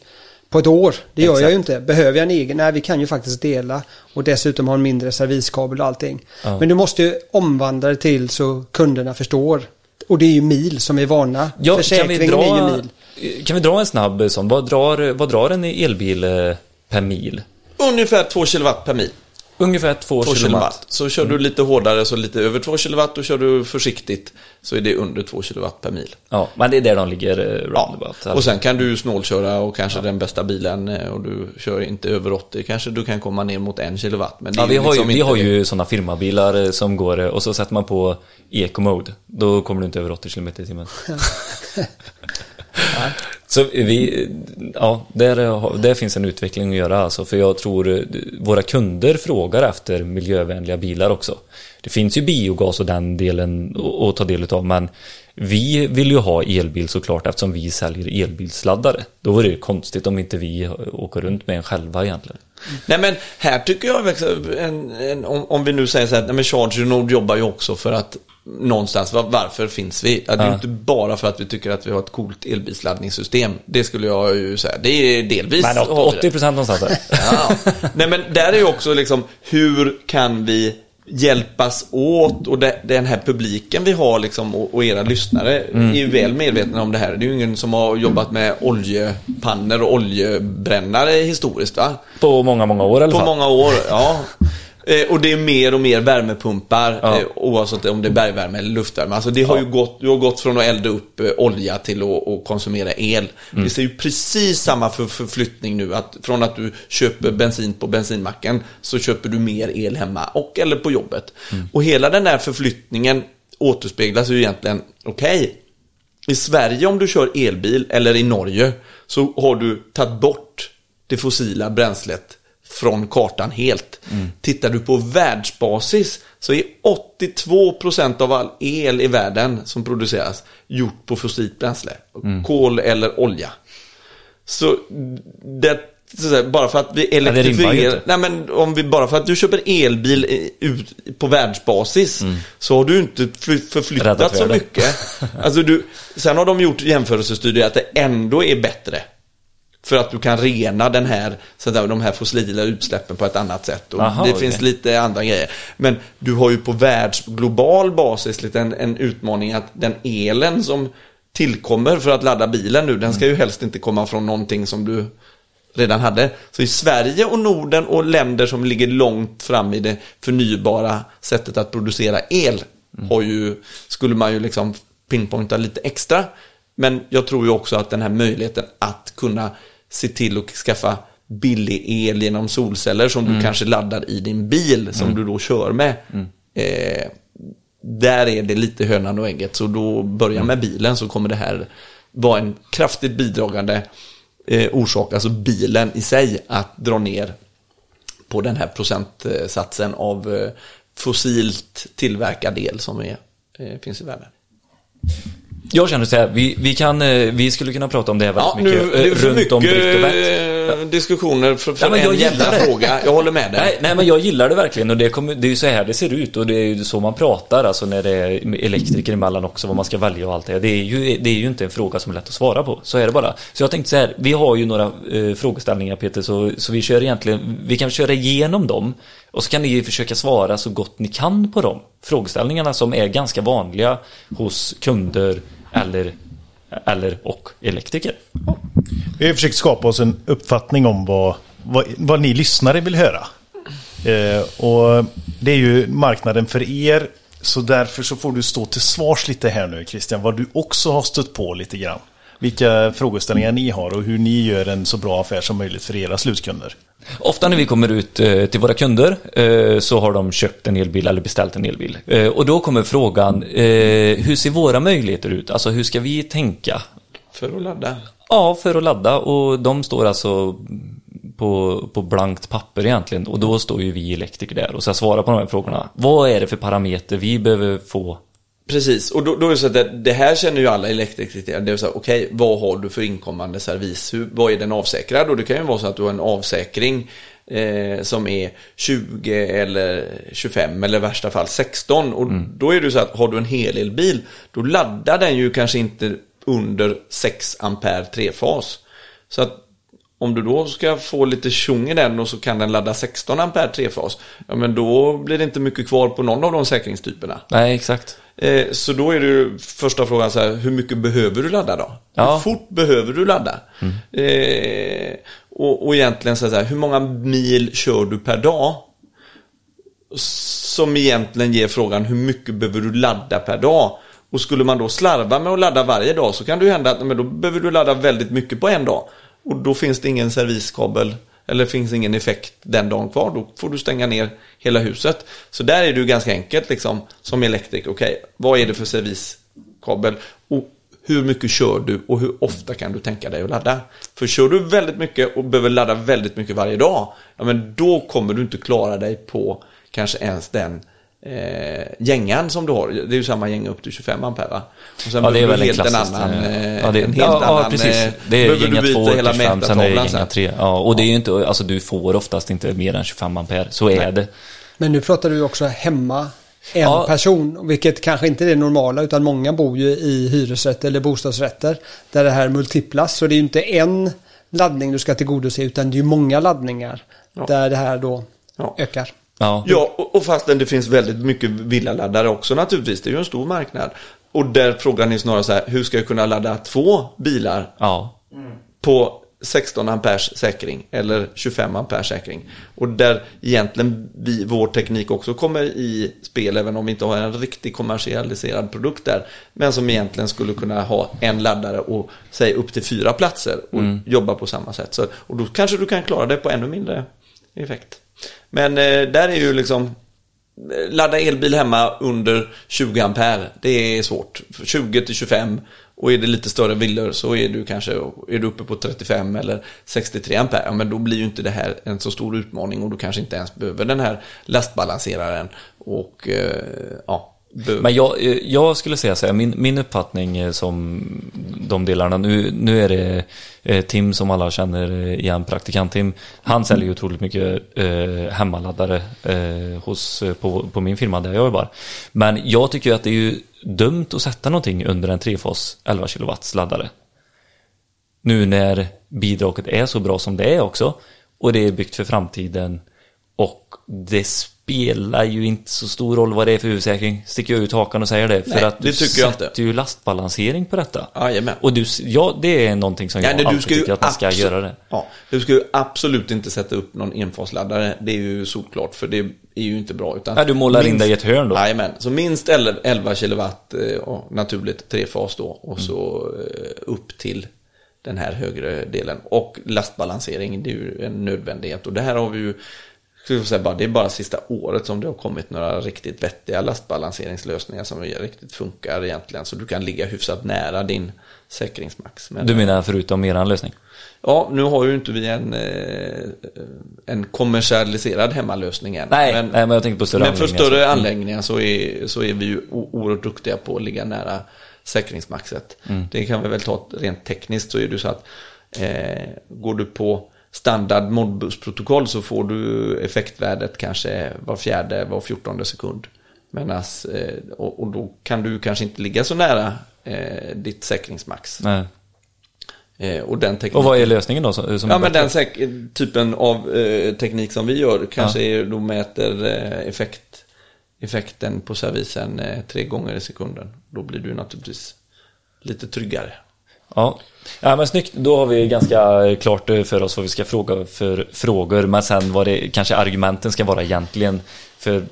Speaker 5: på ett år. Det gör jag ju inte. Behöver jag en egen? Nej, vi kan ju faktiskt dela och dessutom ha en mindre serviskabel och allting.
Speaker 2: Ja.
Speaker 5: Men du måste ju omvandla det till så kunderna förstår. Och det är ju mil som är vana.
Speaker 2: Ja, kan, vi
Speaker 5: Försäkringen är ju
Speaker 2: dra,
Speaker 5: mil.
Speaker 2: kan vi dra en snabb sån? Vad drar, vad drar en elbil eh, per mil?
Speaker 4: Ungefär 2 kilowatt per mil.
Speaker 2: Ungefär 2
Speaker 4: 2
Speaker 2: kilowatt.
Speaker 4: kilowatt. Så kör du lite hårdare, så lite över 2 kilowatt och kör du försiktigt så är det under 2 kilowatt per mil.
Speaker 2: Ja, men det är där de ligger eh,
Speaker 4: Ja,
Speaker 2: roundabout.
Speaker 4: och sen kan du snålköra och kanske den bästa bilen eh, och du kör inte över 80, kanske du kan komma ner mot 1 kilowatt. Men det
Speaker 2: Ja,
Speaker 4: är
Speaker 2: vi har ju,
Speaker 4: liksom
Speaker 2: vi
Speaker 4: inte
Speaker 2: har
Speaker 4: det.
Speaker 2: ju sådana firmabilar eh, som går och så sätter man på eco-mode. Då kommer du inte över 80 km i timmen. *laughs* *laughs* Så vi, ja, där, där finns en utveckling att göra alltså, för jag tror eh, våra kunder frågar efter miljövänliga bilar också. Det finns ju biogas och den delen att- ta del av, men vi vill ju ha elbil såklart eftersom vi säljer elbilsladdare. Då vore det konstigt om inte vi åker runt med en själva egentligen.
Speaker 4: Nej men här tycker jag en, en, om, om vi nu säger så här, nej men Charger Nord jobbar ju också för att någonstans, var, varför finns vi? Det är ju
Speaker 2: Ja.
Speaker 4: inte bara för att vi tycker att vi har ett coolt elbilsladdningssystem. Det skulle jag ju säga. Det är delvis
Speaker 2: Men
Speaker 4: har vi det.
Speaker 2: 80 procent någonstans där. *laughs*
Speaker 4: Ja. Nej men där är ju också liksom, hur kan vi hjälpas åt och det, den här publiken vi har liksom och, och era lyssnare är ju väl medvetna om det här. Det är ju ingen som har jobbat med oljepannor och oljebrännare historiskt va?
Speaker 2: På många, många år i alla
Speaker 4: På
Speaker 2: fall.
Speaker 4: många år, ja. *laughs* Eh, Och det är mer och mer värmepumpar,
Speaker 2: Ja.
Speaker 4: eh, oavsett om det är bergvärme eller luftvärme. Alltså det har ju gått, du har gått från att elda upp eh, olja till att, att konsumera el.
Speaker 2: Mm.
Speaker 4: Vi ser ju precis samma för, förflyttning nu. Att från att du köper bensin på bensinmacken så köper du mer el hemma och eller på jobbet.
Speaker 2: Mm.
Speaker 4: Och hela den här förflyttningen återspeglas ju egentligen, okej, i Sverige om du kör elbil eller i Norge så har du tagit bort det fossila bränslet från kartan helt. Tittar du på världsbasis så är 82% av all el i världen som produceras gjort på fossilt bränsle. Kol eller olja. Så det, säga, bara för att vi elektrifierar, nej men om vi, bara för att du köper elbil ut på världsbasis så har du inte fly- förflyttat
Speaker 2: Mm.
Speaker 4: Så mycket. *laughs* Alltså du, sen har de gjort jämförelsestudier att det ändå är bättre. För att du kan rena den här, så säga, de här fossila utsläppen på ett annat sätt. Och
Speaker 2: Aha,
Speaker 4: det
Speaker 2: okej.
Speaker 4: finns lite andra grejer. Men du har ju på världsglobal basis lite en, en utmaning att den elen som tillkommer för att ladda bilen nu, den ska ju helst inte komma från någonting som du redan hade. Så i Sverige och Norden och länder som ligger långt fram i det förnybara sättet att producera el har ju, skulle man ju liksom pinpointa lite extra. Men jag tror ju också att den här möjligheten att kunna se till att skaffa billig el genom solceller som du kanske laddar i din bil som du då kör med. Eh, där är det lite hönan och ägget. Så då börja med bilen så kommer det här vara en kraftigt bidragande eh, orsak, alltså bilen i sig, att dra ner på den här procentsatsen av eh, fossilt tillverkad el som är, eh, finns i världen.
Speaker 2: Jag känner så här, vi, vi, kan, eh, vi skulle kunna prata om det här väldigt
Speaker 4: Ja, nu
Speaker 2: mycket.
Speaker 4: det är
Speaker 2: eh,
Speaker 4: för
Speaker 2: runt om
Speaker 4: mycket
Speaker 2: Britt och Bett.
Speaker 4: eh, diskussioner för, för
Speaker 2: jag
Speaker 4: en jävla
Speaker 2: det.
Speaker 4: fråga. Jag håller med dig.
Speaker 2: Nej, nej, men jag gillar det verkligen och det, kommer, det är ju så här det ser ut och det är ju så man pratar alltså när det är elektriker emellan också vad man ska välja och allt det. Det är ju, det är ju inte en fråga som är lätt att svara på. Så är det bara. Så jag tänkte så här, vi har ju några eh, frågeställningar Peter så, så vi kör egentligen, vi kan köra igenom dem och så kan ni försöka svara så gott ni kan på dem. Frågeställningarna som är ganska vanliga hos kunder eller, eller och elektriker.
Speaker 1: Vi har försökt skapa oss en uppfattning om vad, vad, vad ni lyssnare vill höra. Eh, och det är ju marknaden för er. Så därför så får du stå till svars lite här nu Christian. Vad du också har stött på lite grann. Vilka frågeställningar ni har och hur ni gör en så bra affär som möjligt för era slutkunder.
Speaker 2: Ofta när vi kommer ut eh, till våra kunder eh, så har de köpt en elbil eller beställt en elbil. Eh, och då kommer frågan, hur ser våra möjligheter ut? Alltså hur ska vi tänka?
Speaker 4: För att ladda.
Speaker 2: Ja, för att ladda och de står alltså på, på blankt papper egentligen och då står ju vi elektriker där och ska svara på de här frågorna. Vad är det för parameter vi behöver få
Speaker 4: Precis, och då, då är det så att det, det här känner ju alla elektriker. Det är så här, okej, vad har du för inkommande servis? Hur, vad är den avsäkrad? Och det kan ju vara så att du har en avsäkring eh, som är 20 eller 25 eller i värsta fall 16. Och då är det så att har du en helelbil, då laddar den ju kanske inte under 6 ampere trefas. Så att om du då ska få lite tjong i den och så kan den ladda 16 ampere trefas, ja men då blir det inte mycket kvar på någon av de säkringstyperna.
Speaker 2: Nej, exakt.
Speaker 4: Eh, Så då är det första frågan så här, hur mycket behöver du ladda då?
Speaker 2: Ja.
Speaker 4: Hur fort behöver du ladda? Eh, och, och egentligen så här, hur många mil kör du per dag? Som egentligen ger frågan, hur mycket behöver du ladda per dag? Och skulle man då slarva med att ladda varje dag så kan det ju hända att men då behöver du ladda väldigt mycket på en dag. Och då finns det ingen serviskabel eller finns ingen effekt den dagen kvar. Då får du stänga ner hela huset. Så där är det ju ganska enkelt liksom som elektriker. Okej, vad är det för serviskabel? Och hur mycket kör du och hur ofta kan du tänka dig att ladda? För kör du väldigt mycket och behöver ladda väldigt mycket varje dag, ja men då kommer du inte klara dig på kanske ens den eh, gängan som du har. Det är ju samma gäng upp till 25 ampere va? Och sen
Speaker 2: Ja, det är väl en
Speaker 4: helt en annan,
Speaker 2: eh,
Speaker 4: eh,
Speaker 2: ja, det,
Speaker 4: en helt
Speaker 2: ja, ja,
Speaker 4: annan,
Speaker 2: precis.
Speaker 4: eh,
Speaker 2: Det är
Speaker 4: byta
Speaker 2: 2
Speaker 4: hela
Speaker 2: 25, sen är det
Speaker 4: sen.
Speaker 2: 3. Ja, och det är ju inte, alltså du får oftast inte mer än 25 ampere. Så är det.
Speaker 5: Men nu pratar du också hemma en
Speaker 2: Ja.
Speaker 5: person, vilket kanske inte är det normala utan många bor ju i hyresrätter eller bostadsrätter där det här multiplas. Så det är ju inte en laddning du ska tillgodose utan det är ju många laddningar
Speaker 4: Ja.
Speaker 5: där det här då
Speaker 4: Ja.
Speaker 5: ökar.
Speaker 2: Ja.
Speaker 4: Ja, och, och fastän det finns väldigt mycket villaladdare också naturligtvis. Det är ju en stor marknad. Och där frågan är snarare så här, hur ska jag kunna ladda två bilar
Speaker 2: Ja.
Speaker 4: på 16 amperes säkring eller 25 amperes säkring. Och där egentligen vi, vår teknik också kommer i spel, även om vi inte har en riktigt kommersialiserad produkt där. Men som egentligen skulle kunna ha en laddare och säg upp till fyra platser och jobba på samma sätt. Så, och då kanske du kan klara det på ännu mindre effekt. Men eh, där är ju liksom eh, Ladda elbil hemma under 20 ampere, det är svårt. 20 till 25 och är det lite större villor så är du kanske är du uppe på 35 eller 63 ampere. Ja, men då blir ju inte det här en så stor utmaning och du kanske inte ens behöver den här lastbalanseraren. Och eh, ja,
Speaker 2: men jag, jag skulle säga så här, min, min uppfattning eh, som de delarna, nu, nu är det eh, Tim som alla känner igen, praktikant-Tim. Han säljer ju otroligt mycket eh, hemmaladdare eh, hos, eh, på, på min firma där jag jobbar. Men jag tycker ju att det är ju dumt att sätta någonting under en trefas 11 kW laddare. Nu när bidraget är så bra som det är också och det är byggt för framtiden och det spelar ju inte så stor roll vad det är för huvudsäkring. Sticker jag ut hakan och säger det. För
Speaker 4: Nej,
Speaker 2: att
Speaker 4: det
Speaker 2: du
Speaker 4: tycker jag inte.
Speaker 2: sätter ju lastbalansering på detta.
Speaker 4: Jajamän.
Speaker 2: Och du, ja, det är någonting som
Speaker 4: Ja,
Speaker 2: jag
Speaker 4: nej,
Speaker 2: alltid tycker att man ska göra det.
Speaker 4: Ja, du ska ju absolut inte sätta upp någon enfasladdare. Det är ju solklart, för det är ju inte bra. Utan
Speaker 2: Ja, du målar in dig i ett hörn då.
Speaker 4: Jajamän, så minst 11 11 kilowatt eh, naturligt trefas då.
Speaker 2: Mm.
Speaker 4: Och så eh, upp till den här högre delen. Och lastbalansering, det är ju en nödvändighet. Och det här har vi ju, ska jag säga bara, det är bara sista året som det har kommit några riktigt vettiga lastbalanseringslösningar som riktigt funkar egentligen. Så du kan ligga hyfsat nära din säkringsmax. Men,
Speaker 2: Du menar förutom eran lösning?
Speaker 4: Ja, nu har ju inte vi en, eh, en kommersialiserad hemmalösning än.
Speaker 2: Nej,
Speaker 4: men,
Speaker 2: nej, men jag tänkte på större
Speaker 4: men för
Speaker 2: anläggningar,
Speaker 4: större
Speaker 2: så-
Speaker 4: anläggningar så är, så är vi ju oerhört duktiga på att ligga nära säkringsmaxet.
Speaker 2: Mm.
Speaker 4: Det kan vi väl ta rent tekniskt så är det så att eh, går du på standard Modbus-protokoll så får du effektvärdet kanske var fjärde, var fjortonde sekund. Menas, eh, och, och då kan du kanske inte ligga så nära eh, ditt säkringsmax.
Speaker 2: Nej.
Speaker 4: Eh, och den tekniken
Speaker 2: Och vad är lösningen då?
Speaker 4: Ja men den typen av eh, teknik som vi gör kanske är, då mäter eh, effekt, effekten på servisen eh, tre gånger i sekunden. Då blir du naturligtvis lite tryggare.
Speaker 2: Ja. ja, men snyggt. Då har vi ganska eh, klart eh, för oss vad vi ska fråga för frågor. Men sen vad det kanske argumenten ska vara egentligen. För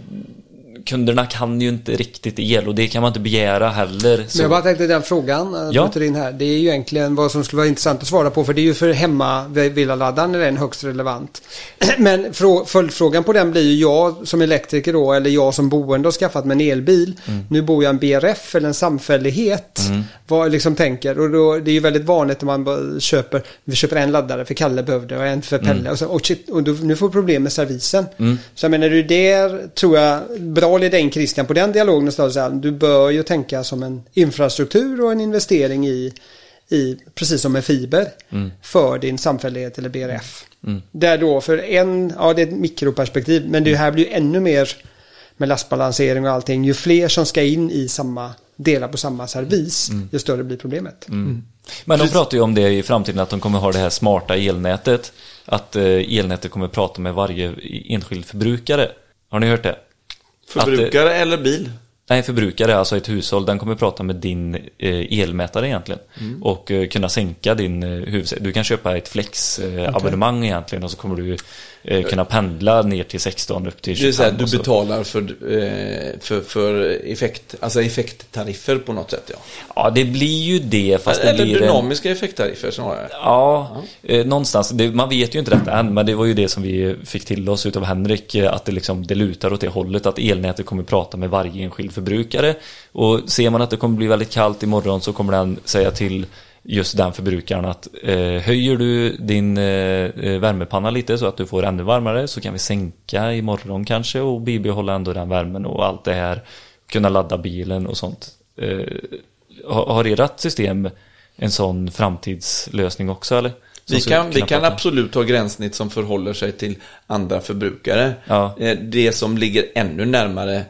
Speaker 2: kunderna kan ju inte riktigt el och det kan man inte begära heller. Så.
Speaker 5: Men jag bara tänkte den frågan,
Speaker 2: Ja.
Speaker 5: ja. in här. Det är ju egentligen vad som skulle vara intressant att svara på. För det är ju för hemma villaladdaren är den högst relevant. *clears throat* Men frå, följdfrågan på den blir ju jag som elektriker då, eller jag som boende har skaffat mig en elbil.
Speaker 2: Mm.
Speaker 5: Nu bor jag i en BRF eller en samfällighet. Vad jag liksom tänker. Och då, det är ju väldigt vanligt när man köper, vi köper en laddare för Kalle behövde och en för Pelle.
Speaker 2: Mm.
Speaker 5: Och, så, och, shit, och då, nu får problem med servisen. Så jag menar, det är där tror jag, bra jag leda in Christian på den dialogen och säga du bör ju tänka som en infrastruktur och en investering i, i precis som med fiber,
Speaker 2: Mm.
Speaker 5: för din samfällighet eller BRF. Där då för en, ja det är ett mikroperspektiv, men det här blir ju ännu mer med lastbalansering och allting. Ju fler som ska in i samma delar på samma servis,
Speaker 2: Mm.
Speaker 5: ju större blir problemet.
Speaker 2: Men de pratar ju om det i framtiden att de kommer ha det här smarta elnätet. Att eh, elnätet kommer prata med varje enskild förbrukare. Har ni hört det?
Speaker 4: Förbrukare eller bil?
Speaker 2: Nej, förbrukare, alltså ett hushåll, den kommer prata med din eh, elmätare egentligen. Och eh, kunna sänka din eh, huvud... Du kan köpa ett flex-abonnemang egentligen och så kommer du eh, kunna pendla ner till 16 upp till
Speaker 4: Det vill
Speaker 2: 25.
Speaker 4: säga, du
Speaker 2: så.
Speaker 4: betalar för, eh, för, för effekt, alltså effekttariffer på något sätt ja.
Speaker 2: Ja, det blir ju det, fast det
Speaker 4: Eller
Speaker 2: blir en...
Speaker 4: dynamiska effekttariffer snarare.
Speaker 2: Ja, eh, någonstans. Det, man vet ju inte detta än, men det var ju det som vi fick till oss utav Henrik, eh, att det, liksom, det lutar åt det hållet, att elnätet kommer prata med varje enskild förbrukare. Och ser man att det kommer bli väldigt kallt imorgon så kommer den säga till just den förbrukaren att eh, höjer du din eh, eh, värmepanna lite så att du får ännu varmare så kan vi sänka imorgon kanske och bibehålla ändå den värmen och allt det här. Kunna ladda bilen och sånt. Eh, har, har ert system en sån framtidslösning också eller? Som
Speaker 4: Vi kan, vi kan absolut ha gränssnitt som förhåller sig till andra förbrukare.
Speaker 2: Ja.
Speaker 4: Eh, Det som ligger ännu närmare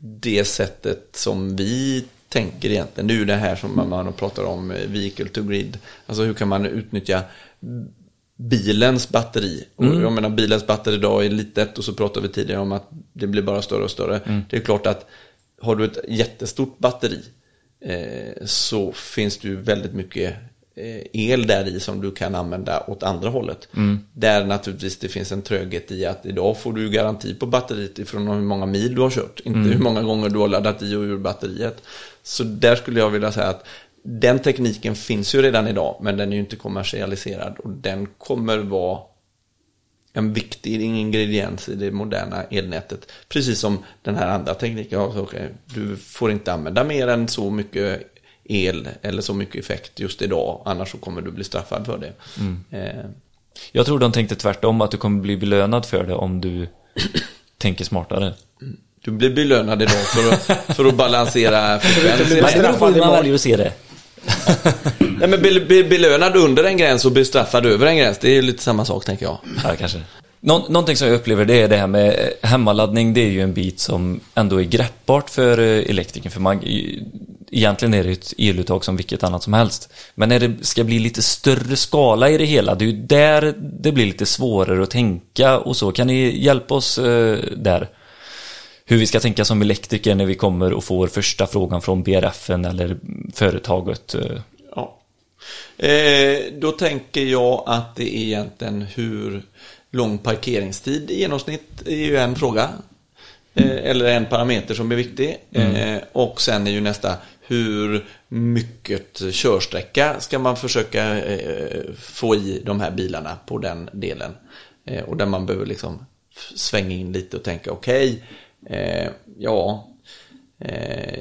Speaker 4: det sättet som vi tänker egentligen, det är ju det här som man- man pratar om, eh, vehicle to grid. Alltså hur kan man utnyttja bilens batteri. Och jag menar bilens batteri idag är litet och så pratade vi tidigare om att det blir bara större och större. Det är klart att har du ett jättestort batteri eh, så finns det ju väldigt mycket el där i som du kan använda åt andra hållet. Där naturligtvis det finns en tröghet i att idag får du garanti på batteriet ifrån hur många mil du har kört. Inte hur många gånger du har laddat i och ur batteriet. Så där skulle jag vilja säga att den tekniken finns ju redan idag men den är ju inte kommersialiserad och den kommer vara en viktig ingrediens i det moderna elnätet. Precis som den här andra tekniken. Du får inte använda mer än så mycket el eller så mycket effekt just idag. Annars så kommer du bli straffad för det. Eh,
Speaker 2: Jag tror de tänkte tvärtom, att du kommer bli belönad för det om du *clears throat* tänker smartare.
Speaker 4: du blir belönad idag för att, för att balansera *laughs* frekvensen.
Speaker 2: Men det beror på hur man väljer att se det.
Speaker 4: Nej, men be, be, belönad under en gräns och bestraffad över en gräns. Det är ju lite samma sak tänker jag.
Speaker 2: Ja, kanske. Nå någonting som jag upplever det är det här med eh, hemmaladdning. Det är ju en bit som ändå är greppbart för eh, elektrikern. För man, egentligen är det ett eluttag som vilket annat som helst. Men när det ska bli lite större skala i det hela, det är ju där det blir lite svårare att tänka och så. Kan ni hjälpa oss eh, där? Hur vi ska tänka som elektriker när vi kommer och får första frågan från BRFen eller företaget. eh.
Speaker 4: Ja. Eh, då tänker jag att det är egentligen hur lång parkeringstid i genomsnitt är ju en fråga. Eh, eller en parameter som är viktig. Eh, och sen är ju nästa hur mycket körsträcka ska man försöka eh, få i de här bilarna på den delen. Eh, och där man behöver liksom svänga in lite och tänka okej, okay, ja,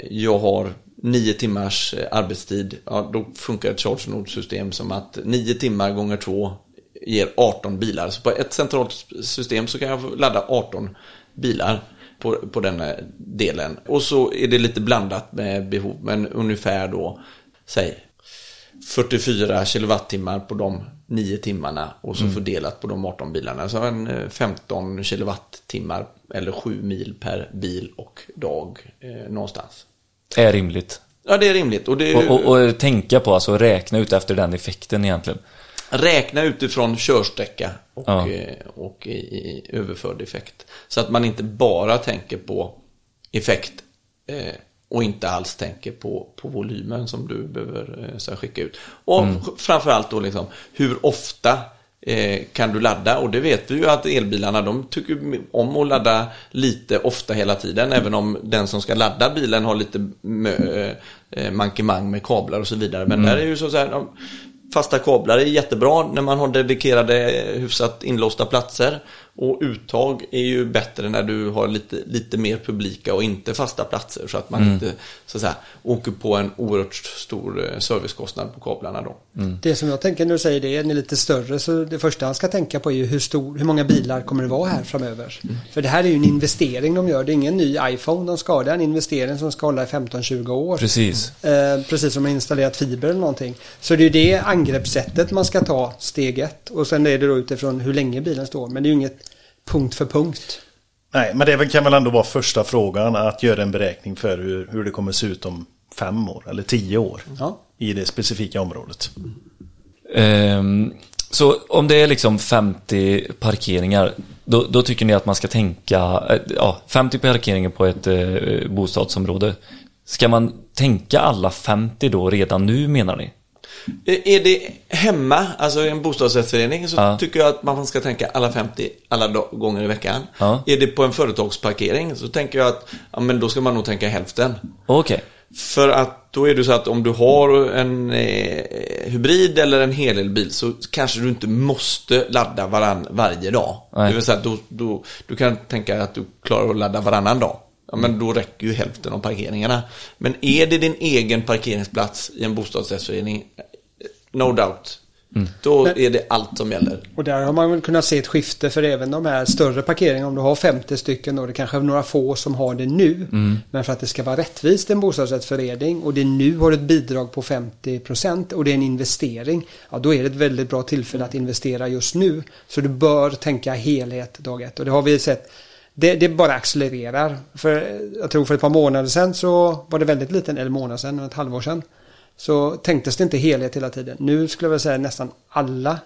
Speaker 4: jag har nio timmars arbetstid. Ja, då funkar ett charge node system som att nio timmar gånger två ger 18 bilar. Så på ett centralt system så kan jag få ladda 18 bilar på, på den här delen. Och så är det lite blandat med behov, men ungefär då, säg 44 kilowattimmar på de 9 timmarna och så fördelat på de 18 bilarna. Så en eh, 15 kilowattimmar eller 7 mil per bil och dag eh, någonstans.
Speaker 2: Är rimligt.
Speaker 4: Ja, det är rimligt. Och det
Speaker 2: Och, och, och tänka på, alltså räkna ut efter den effekten egentligen.
Speaker 4: räkna utifrån körsträcka och,
Speaker 2: Ja.
Speaker 4: eh, och i, i överförd effekt. Så att man inte bara tänker på effekt eh, och inte alls tänker på, på volymen som du behöver eh, skicka ut. Och framförallt då liksom, hur ofta eh, kan du ladda? Och det vet vi ju att elbilarna de tycker om att ladda lite ofta hela tiden. Även om den som ska ladda bilen har lite eh, mankemang med kablar och så vidare. Men där är ju så här, Fasta kablar är jättebra när man har dedikerade hyfsat inlåsta platser. Och uttag är ju bättre när du har lite, lite mer publika och inte fasta platser. Så att man inte så att säga, åker på en oerhört stor eh, servicekostnad på kablarna då.
Speaker 5: Det som jag tänker när du säger det, är lite större, så det första han ska tänka på är ju hur, stor, hur många bilar kommer det vara här framöver. För det här är ju en investering de gör, det är ingen ny iPhone de ska ha, det är en investering som ska hålla i 15-20 år.
Speaker 2: Precis.
Speaker 5: Eh, precis som att installerat fiber eller någonting. Så det är ju det angreppssättet man ska ta steg ett. Och sen är det då utifrån hur länge bilen står. Men det är ju inget punkt för punkt.
Speaker 1: Nej, men det kan väl ändå vara första frågan att göra en beräkning för hur, hur det kommer se ut om fem år eller tio år
Speaker 5: Ja.
Speaker 1: i det specifika området.
Speaker 2: Ehm, så om det är liksom 50 parkeringar, då, då tycker ni att man ska tänka, eh, ja, 50 parkeringar på ett eh, bostadsområde. Ska man tänka alla 50 då redan nu menar ni?
Speaker 4: Eh, Är det hemma, alltså i en bostadsrättsförening, så
Speaker 2: Ja.
Speaker 4: tycker jag att man ska tänka alla 50 alla gånger i veckan.
Speaker 2: Ja.
Speaker 4: Är det på en företagsparkering så tänker jag att ja, men då ska man nog tänka hälften.
Speaker 2: Okej.
Speaker 4: För att då är det så att om du har en eh, hybrid eller en helelbil så kanske du inte måste ladda varann varje dag.
Speaker 2: Nej.
Speaker 4: Det vill säga att då, då, du kan tänka att du klarar att ladda varannan dag. Ja, men då räcker ju hälften av parkeringarna. Men är det din egen parkeringsplats i en bostadsrättsförening, no doubt, då
Speaker 5: Men-
Speaker 4: är det allt som gäller.
Speaker 5: Och där har man väl kunnat se ett skifte för även de här större parkeringarna, om du har 50 stycken och det kanske är några få som har det nu. Men för att det ska vara rättvist en bostadsrättsförening och det nu har ett bidrag på 50% och det är en investering. Ja, då är det ett väldigt bra tillfälle att investera just nu. Så du bör tänka helhet dag ett och det har vi sett. Det, det bara accelererar. För jag tror för ett par månader sedan så var det väldigt liten, eller månader sedan, ett halvår sedan. Så tänktes det inte helhet hela tiden. Nu skulle jag vilja säga nästan alla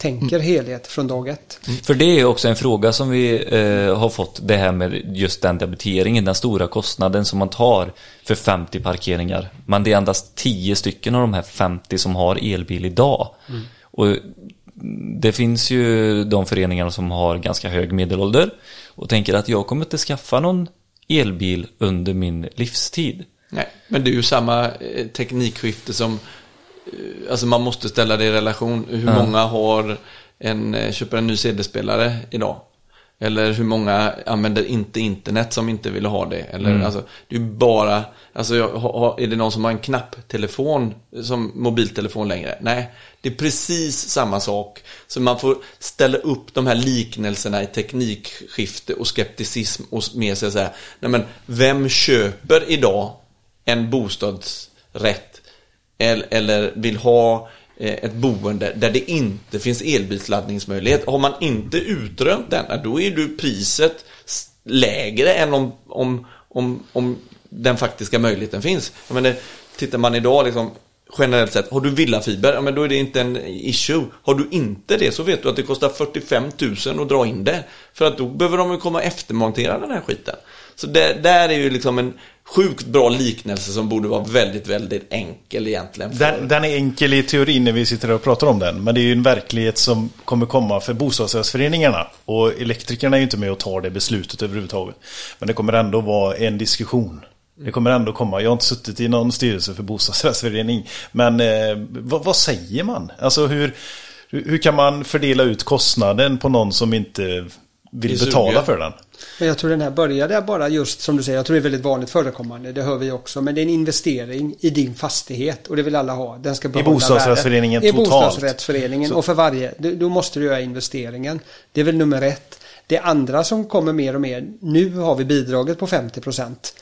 Speaker 5: tänker helhet från dag ett.
Speaker 2: För det är också en fråga som vi eh, har fått, det här med just den debiteringen, den stora kostnaden som man tar för 50 parkeringar. Men det är endast 10 stycken av de här 50 som har elbil idag. Och det finns ju de föreningarna som har ganska hög medelålder och tänker att jag kommer inte skaffa någon elbil under min livstid.
Speaker 4: Nej, men det är ju samma eh, teknikskifte som, eh, alltså man måste ställa det i relation. Hur
Speaker 2: Ja.
Speaker 4: många har en, eh, köper en ny CD-spelare idag? Eller hur många använder inte internet som inte vill ha det? Eller alltså, det är bara, alltså är det någon som har en knapptelefon som mobiltelefon längre? Nej, det är precis samma sak. Så man får ställa upp de här liknelserna i teknikskifte och skepticism och mer så att säga, nej men vem köper idag en bostadsrätt eller vill ha eh, ett boende där det inte finns elbilsladdningsmöjlighet. Har man inte utrönt denna då är du priset lägre än om, om, om, om den faktiska möjligheten finns. Jag menar, tittar man idag liksom, generellt sett, har du villafiber, ja, men då är det inte en issue. Har du inte det så vet du att det kostar 45 000 att dra in det. För att då behöver de ju komma och eftermontera den här skiten. Så det, där är ju liksom en sjukt bra liknelse som borde vara väldigt, väldigt enkel egentligen. För...
Speaker 1: Den, den är enkel i teorin när vi sitter och pratar om den. Men det är ju en verklighet som kommer komma för bostadsrättsföreningarna. Och elektrikerna är ju inte med och tar det beslutet överhuvudtaget. Men det kommer ändå vara en diskussion. Det kommer ändå komma. Jag har inte suttit i någon styrelse för bostadsrättsförening. Men eh, vad, vad säger man? Alltså hur hur kan man fördela ut kostnaden på någon som inte vill betala för den?
Speaker 5: Men jag tror den här började bara just som du säger, jag tror det är väldigt vanligt förekommande, det hör vi också, men det är en investering i din fastighet och det vill alla ha. Den ska behålla
Speaker 1: bostadsrättsföreningen
Speaker 5: värdet. I
Speaker 1: totalt.
Speaker 5: bostadsrättsföreningen
Speaker 1: Så-
Speaker 5: och för varje, då då måste du göra investeringen. Det är väl nummer ett. Det andra som kommer mer och mer, nu har vi bidraget på 50 procent.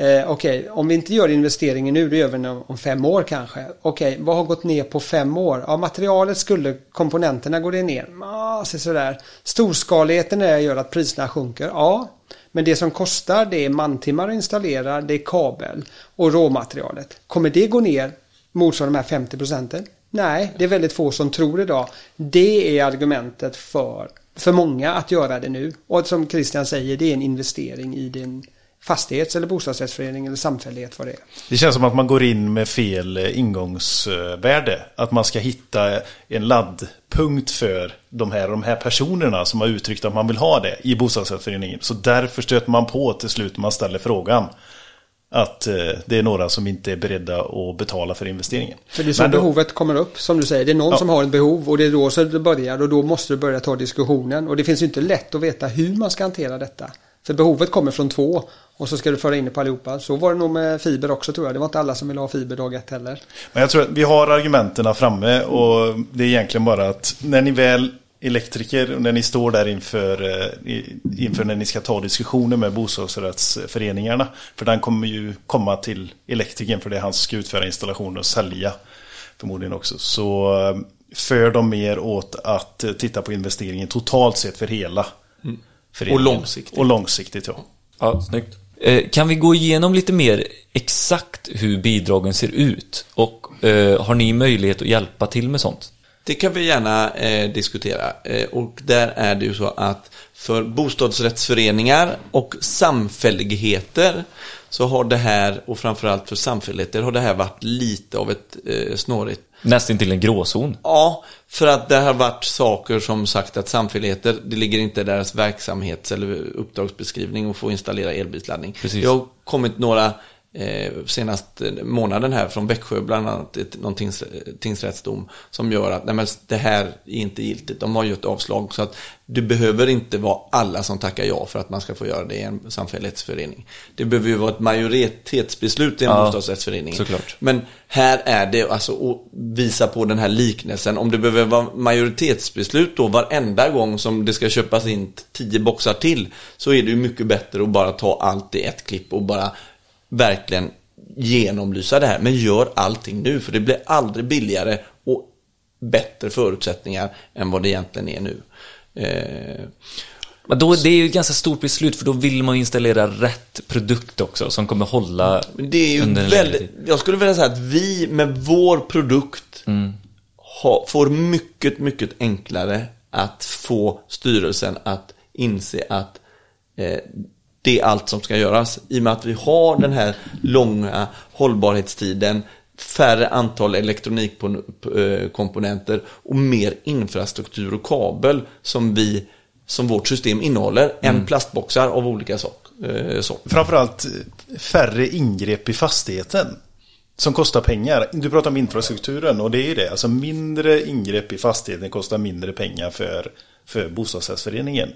Speaker 5: Eh, Okej, om vi inte gör investeringen nu, det gör vi den om fem år kanske. Okej, vad har gått ner på fem år? Ja, materialet skulle, komponenterna går det ner. Ja, så sådär. Storskaligheten är gör att priserna sjunker. Ja, men det som kostar det är mantimmar att installera, det är kabel och råmaterialet. Kommer det gå ner motsvarande de här 50 procenten? Nej, det är väldigt få som tror idag. Det är argumentet för, för många att göra det nu. Och som Christian säger, det är en investering i din fastighets eller bostadsrättsförening eller samfällighet vad det är.
Speaker 1: Det känns som att man går in med fel eh, ingångsvärde. Att man ska hitta en laddpunkt för de här, de här personerna som har uttryckt att man vill ha det i bostadsrättsföreningen. Så därför stöter man på till slut när man ställer frågan. att eh, det är några som inte är beredda att betala för investeringen.
Speaker 5: För det är så
Speaker 1: då-
Speaker 5: behovet kommer upp, som du säger. Det är någon
Speaker 1: Ja.
Speaker 5: som har ett behov och det är då så det börjar och då måste du börja ta diskussionen. Och det finns ju inte lätt att veta hur man ska hantera detta. För behovet kommer från två och så ska du föra in det på allihopa. Så var det nog med fiber också tror jag. Det var inte alla som ville ha fiber dag ett heller.
Speaker 1: Men jag tror att vi har argumenten framme och det är egentligen bara att när ni väl elektriker och när ni står där inför, eh, inför när ni ska ta diskussioner med bostadsrättsföreningarna. För den kommer ju komma till elektrikern för det är han som ska utföra installationen och sälja förmodligen också. Så eh, för de mer åt att eh, titta på investeringen totalt sett för hela föreningen.
Speaker 4: Och långsiktigt.
Speaker 1: Och långsiktigt ja.
Speaker 2: Ja, snyggt. Eh, Kan vi gå igenom lite mer exakt hur bidragen ser ut? Och eh, har ni möjlighet att hjälpa till med sånt?
Speaker 4: Det kan vi gärna eh, diskutera. Eh, och där är det ju så att för bostadsrättsföreningar och samfälligheter så har det här, och framförallt för samfälligheter, har det här varit lite av ett eh, snårigt
Speaker 2: Nästan till en gråzon.
Speaker 4: Ja, för att det har varit saker som sagt att samfälligheter, det ligger inte i deras verksamhets eller uppdragsbeskrivning att få installera elbilsladdning.
Speaker 2: Precis.
Speaker 4: Det har kommit några eh, senaste månaden här från Växjö, bland annat ett, någon tings, tingsrättsdom som gör att nej, men det här är inte giltigt. De har ju ett avslag så att det behöver inte vara alla som tackar ja för att man ska få göra det i en samfällighetsförening. Det behöver ju vara ett majoritetsbeslut i en
Speaker 2: Ja,
Speaker 4: bostadsrättsförening.
Speaker 2: såklart.
Speaker 4: Men här är det alltså att visa på den här liknelsen. Om det behöver vara majoritetsbeslut då varenda gång som det ska köpas in tio boxar till så är det ju mycket bättre att bara ta allt i ett klipp och bara verkligen genomlysa det här. Men gör allting nu för det blir aldrig billigare och bättre förutsättningar än vad det egentligen är nu. Eh,
Speaker 2: Men då, det är ju ett ganska stort beslut för då vill man installera rätt produkt också som kommer hålla
Speaker 4: Men det är ju
Speaker 2: under en längre
Speaker 4: väldigt,
Speaker 2: tid.
Speaker 4: jag skulle vilja säga att vi med vår produkt ha, får mycket, mycket enklare att få styrelsen att inse att eh, det är allt som ska göras. I och med att vi har den här långa hållbarhetstiden, färre antal elektronikkomponenter och mer infrastruktur och kabel som vi som vårt system innehåller än plastboxar av olika sak. Eh, så.
Speaker 1: Framförallt färre ingrepp i fastigheten. Som kostar pengar. Du pratar om infrastrukturen och det är ju det. Alltså mindre ingrepp i fastigheten kostar mindre pengar för, för bostadsrättsföreningen.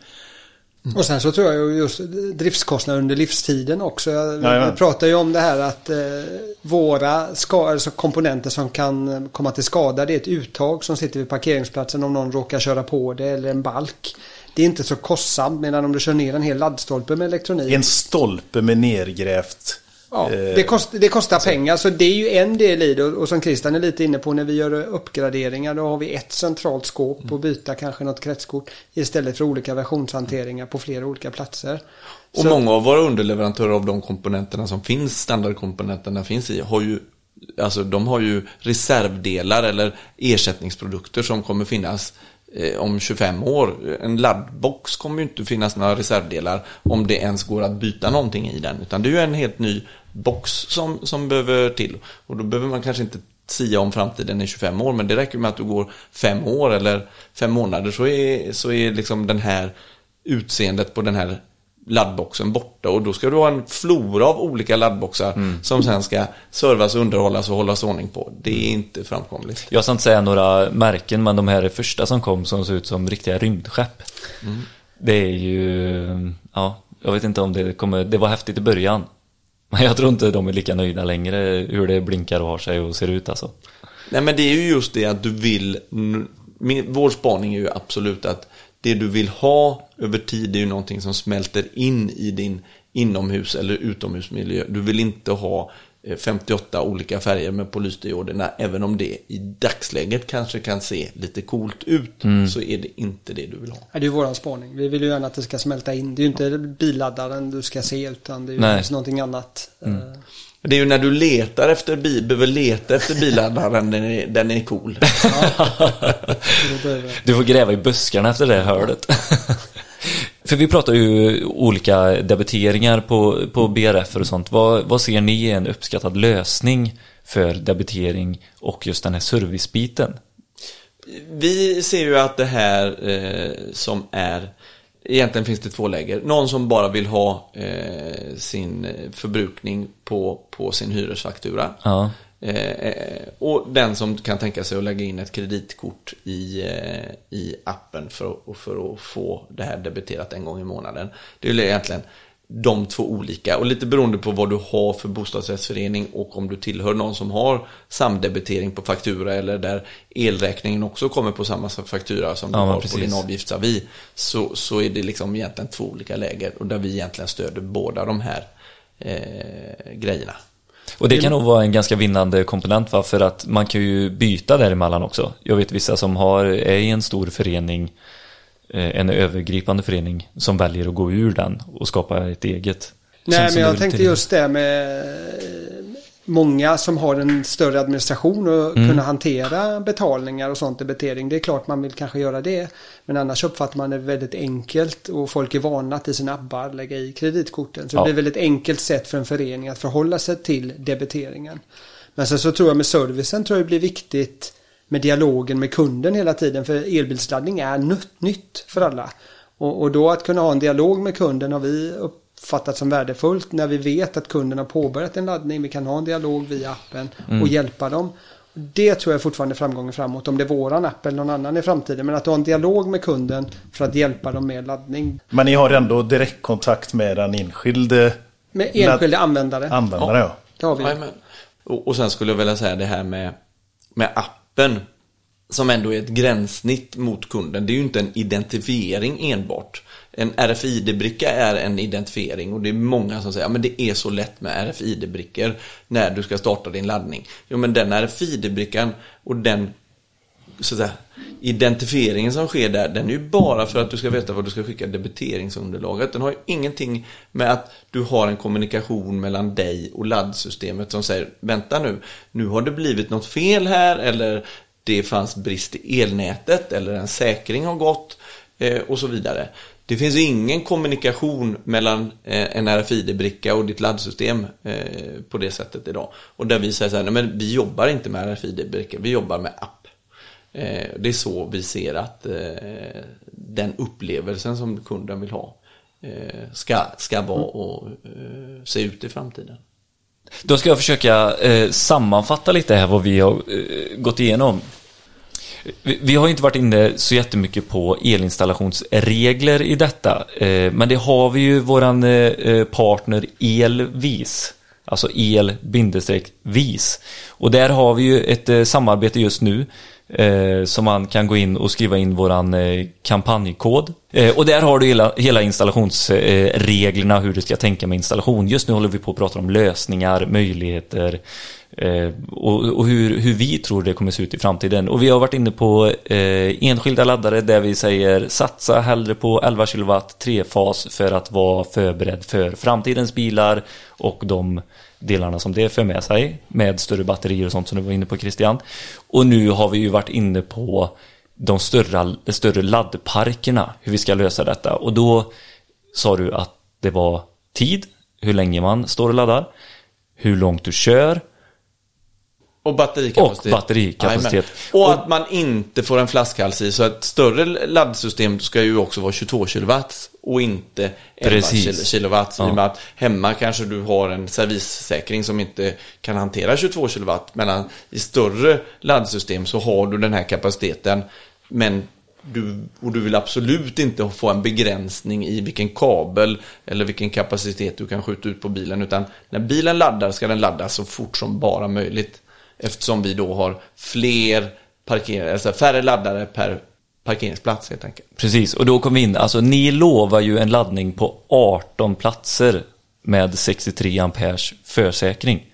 Speaker 5: Och sen så tror jag ju just driftskostnader under livstiden också. Jag,
Speaker 1: Ja, ja.
Speaker 5: Vi pratar ju om det här att eh, våra ska, alltså komponenter som kan eh, komma till skada det är ett uttag som sitter vid parkeringsplatsen om någon råkar köra på det eller en balk. Det är inte så kostsamt medan om du kör ner en hel laddstolpe med elektronik.
Speaker 1: En stolpe med nergrävt.
Speaker 5: Ja,
Speaker 1: eh,
Speaker 5: det, kost, det kostar pengar så det är ju en del i det. Och, som Christian är lite inne på när vi gör uppgraderingar då har vi ett centralt skåp och byta kanske något kretskort istället för olika versionshanteringar på flera olika platser.
Speaker 4: Och
Speaker 5: Så-
Speaker 4: många av våra underleverantörer av de komponenterna som finns, standardkomponenterna finns i, har ju Alltså de har ju reservdelar eller ersättningsprodukter som kommer finnas Eh, om 25 år. En laddbox kommer ju inte finnas några reservdelar om det ens går att byta någonting i den. Utan det är ju en helt ny box som, som behöver till. Och då behöver man kanske inte sia om framtiden i 25 år, men det räcker med att du går fem år eller fem månader så är, så är liksom den här utseendet på den här laddboxen borta och då ska du ha en flora av olika laddboxar som sen ska servas, underhållas och hållas ordning på. Det är inte framkomligt.
Speaker 2: Jag ska inte säga några märken, men de här är första som kom som ser ut som riktiga rymdskepp. Det är ju, ja, jag vet inte om det kommer, det var häftigt i början. Men jag tror inte de är lika nöjda längre hur det blinkar och har sig och ser ut alltså.
Speaker 4: Nej men det är ju just det att du vill, min, vår spaning är ju absolut att det du vill ha över tid är ju någonting som smälter in i din inomhus eller utomhusmiljö. Du vill inte ha eh, 58 olika färger med på lysdioderna, även om det i dagsläget kanske kan se lite coolt ut, så är det inte det du vill ha.
Speaker 5: Ja, det är ju våran spaning. Vi vill ju gärna att det ska smälta in. Det är ju inte billaddaren du ska se utan det är ju någonting annat. Eh,
Speaker 4: Det är ju när du letar efter bil, behöver leta efter billaddaren, den är, den är cool. *laughs*
Speaker 2: Du får gräva i buskarna efter det hördet. *laughs* För vi pratar ju olika debiteringar på, på BRF och sånt. Vad, vad ser ni är en uppskattad lösning för debitering och just den här servicebiten?
Speaker 4: Vi ser ju att det här eh, som är egentligen finns det två läger. Någon som bara vill ha eh, sin förbrukning på, på sin hyresfaktura.
Speaker 2: Ja.
Speaker 4: Eh, och den som kan tänka sig att lägga in ett kreditkort i, eh, i appen för, för att få det här debiterat en gång i månaden. Det är egentligen de två olika och lite beroende på vad du har för bostadsrättsförening och om du tillhör någon som har samdebitering på faktura eller där elräkningen också kommer på samma faktura som du
Speaker 2: Ja, men
Speaker 4: har på
Speaker 2: precis.
Speaker 4: din avgiftsavi så, så är det liksom egentligen två olika läger och där vi egentligen stöder båda de här eh, grejerna.
Speaker 2: Och det kan nog vara en ganska vinnande komponent va? för att man kan ju byta däremellan också. Jag vet vissa som har, är i en stor förening, en övergripande förening, som väljer att gå ur den och skapa ett eget.
Speaker 5: Nej, men jag tänkte just det med eh, många som har en större administration och
Speaker 2: Mm.
Speaker 5: kunna hantera betalningar och sånt, debitering. Det är klart man vill kanske göra det. Men annars uppfattar man det väldigt enkelt och folk är vana att i sina appar lägga i kreditkorten. Så
Speaker 2: Ja.
Speaker 5: det blir ett väldigt enkelt sätt för en förening att förhålla sig till debiteringen. Men sen så tror jag med servicen tror jag det blir viktigt med dialogen med kunden hela tiden. För elbilsladdning är nytt, nytt för alla. Och, och då att kunna ha en dialog med kunden har vi uppfattat som värdefullt när vi vet att kunden har påbörjat en laddning. Vi kan ha en dialog via appen och hjälpa dem. Det tror jag fortfarande är framgången framåt. Om det är våran app eller någon annan i framtiden. Men att ha en dialog med kunden för att hjälpa dem med laddning.
Speaker 1: Men ni har ändå direktkontakt med den enskilde
Speaker 5: Med enskilda användare.
Speaker 1: användare. Ja.
Speaker 5: Det har vi.
Speaker 4: Och, och sen skulle jag vilja säga det här med, med appen som ändå är ett gränssnitt mot kunden. Det är ju inte en identifiering enbart. En RFID-bricka är en identifiering och det är många som säger att det är så lätt med RFID-brickor när du ska starta din laddning. Jo men den RFID-brickan och den så att säga, identifieringen som sker där, den är ju bara för att du ska veta vad du ska skicka debiteringsunderlaget. Den har ju ingenting med att du har en kommunikation mellan dig och laddsystemet som säger vänta nu, nu har det blivit något fel här eller det fanns brist i elnätet eller en säkring har gått eh, och så vidare. Det finns ingen kommunikation mellan eh, en RFID-bricka och ditt laddsystem eh, på det sättet idag. Och där vi säger så här, nej men vi jobbar inte med RFID-bricka, vi jobbar med app. Eh, Det är så vi ser att eh, den upplevelsen som kunden vill ha eh, ska, ska vara och eh, se ut i framtiden.
Speaker 2: Då ska jag försöka sammanfatta lite här vad vi har gått igenom. Vi, har inte varit inne så jättemycket på elinstallationsregler i detta. Men det har vi ju våran partner Elvis. Alltså el-vis. Och där har vi ju ett samarbete just nu. Eh, som man kan gå in och skriva in våran eh, kampanjkod. Eh, och där har du hela, hela installationsreglerna, eh, hur du ska tänka med installation. Just nu håller vi på att prata om lösningar, möjligheter eh, och, och hur, hur vi tror det kommer se ut i framtiden. Och vi har varit inne på eh, enskilda laddare där vi säger satsa hellre på 11 kW trefas för att vara förberedd för framtidens bilar och de delarna som det för med sig med större batterier och sånt som du var inne på Christian. Och nu har vi ju varit inne på de större, större laddparkerna, hur vi ska lösa detta. Och då sa du att det var tid, hur länge man står och laddar, hur långt du kör
Speaker 4: och batterikapacitet.
Speaker 2: Och batterikapacitet.
Speaker 4: Jajamän. Och att man inte får en flaskhals i. Så ett större laddsystem ska ju också vara 22 kW och inte 11
Speaker 2: Precis.
Speaker 4: kW.
Speaker 2: Ja.
Speaker 4: I och med att hemma kanske du har en servissäkring som inte kan hantera 22 kW. Medan i större laddsystem så har du den här kapaciteten. Men du, och du vill absolut inte få en begränsning i vilken kabel eller vilken kapacitet du kan skjuta ut på bilen. Utan när bilen laddar ska den ladda så fort som bara möjligt. Eftersom vi då har fler parker, alltså färre laddare per parkeringsplats helt enkelt.
Speaker 2: Precis, och då kom vi in, alltså ni lovar ju en laddning på 18 platser med 63 amperes försäkring.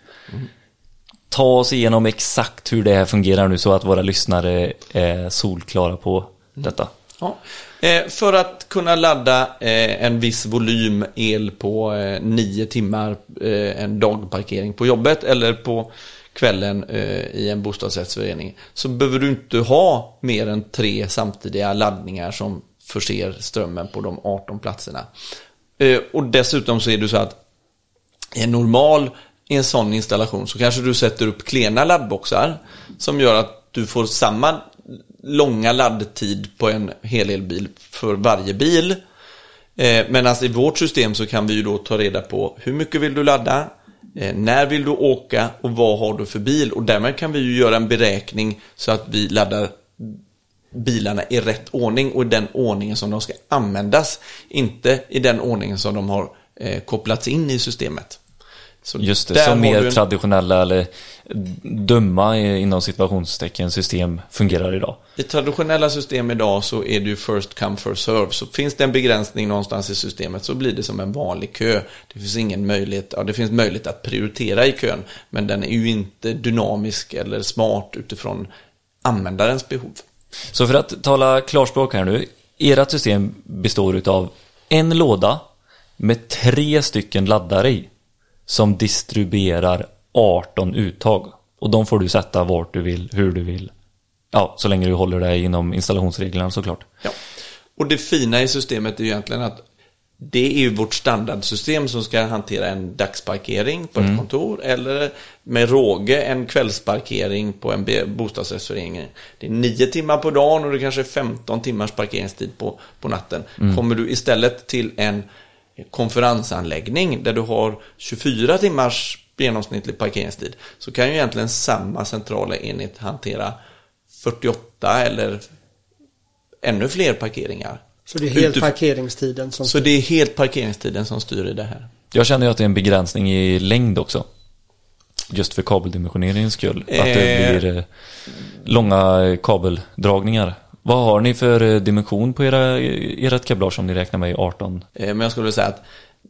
Speaker 2: Ta oss igenom exakt hur det här fungerar nu så att våra lyssnare är solklara på detta.
Speaker 4: Ja. Eh, för att kunna ladda eh, en viss volym el på eh, nio timmar eh, en dagparkering på jobbet eller på kvällen eh, i en bostadsrättsförening så behöver du inte ha mer än tre samtidiga laddningar som förser strömmen på de 18 platserna. Eh, och dessutom så är det så att i en normal i en sån installation så kanske du sätter upp klena laddboxar som gör att du får samma långa laddtid på en hel elbil för varje bil. Eh, men alltså i vårt system så kan vi ju då ta reda på hur mycket vill du ladda, Eh, när vill du åka och vad har du för bil? Och därmed kan vi ju göra en beräkning så att vi laddar bilarna i rätt ordning och i den ordningen som de ska användas. Inte i den ordningen som de har eh, kopplats in i systemet.
Speaker 2: Så Just det, som mer en... traditionella eller dumma inom situationstecken system fungerar idag.
Speaker 4: I traditionella system idag så är det ju first come first serve. Så finns det en begränsning någonstans i systemet så blir det som en vanlig kö. Det finns ingen möjlighet, ja det finns möjlighet att prioritera i kön. Men den är ju inte dynamisk eller smart utifrån användarens behov.
Speaker 2: Så för att tala klarspråk här nu. Ert system består av en låda med tre stycken laddare i som distribuerar 18 uttag. Och de får du sätta vart du vill, hur du vill. Ja, så länge du håller dig inom installationsreglerna såklart.
Speaker 4: Ja. Och det fina i systemet är ju egentligen att det är ju vårt standardsystem som ska hantera en dagsparkering på ett mm. kontor eller med råge en kvällsparkering på en bostadsrättsförening. Det är nio timmar på dagen och det kanske är 15 timmars parkeringstid på, på natten. Mm. Kommer du istället till en konferensanläggning där du har 24 timmars genomsnittlig parkeringstid så kan ju egentligen samma centrala enhet hantera 48 eller ännu fler parkeringar.
Speaker 5: Så det är helt parkeringstiden som
Speaker 4: Så det är helt parkeringstiden som styr i det här.
Speaker 2: Jag känner ju att det är en begränsning i längd också. Just för kabeldimensioneringens skull. Eh... Att det eh. blir eh, långa kabeldragningar. Vad har ni för eh, dimension på era, ert kablage som ni räknar med i 18?
Speaker 4: Men jag skulle säga att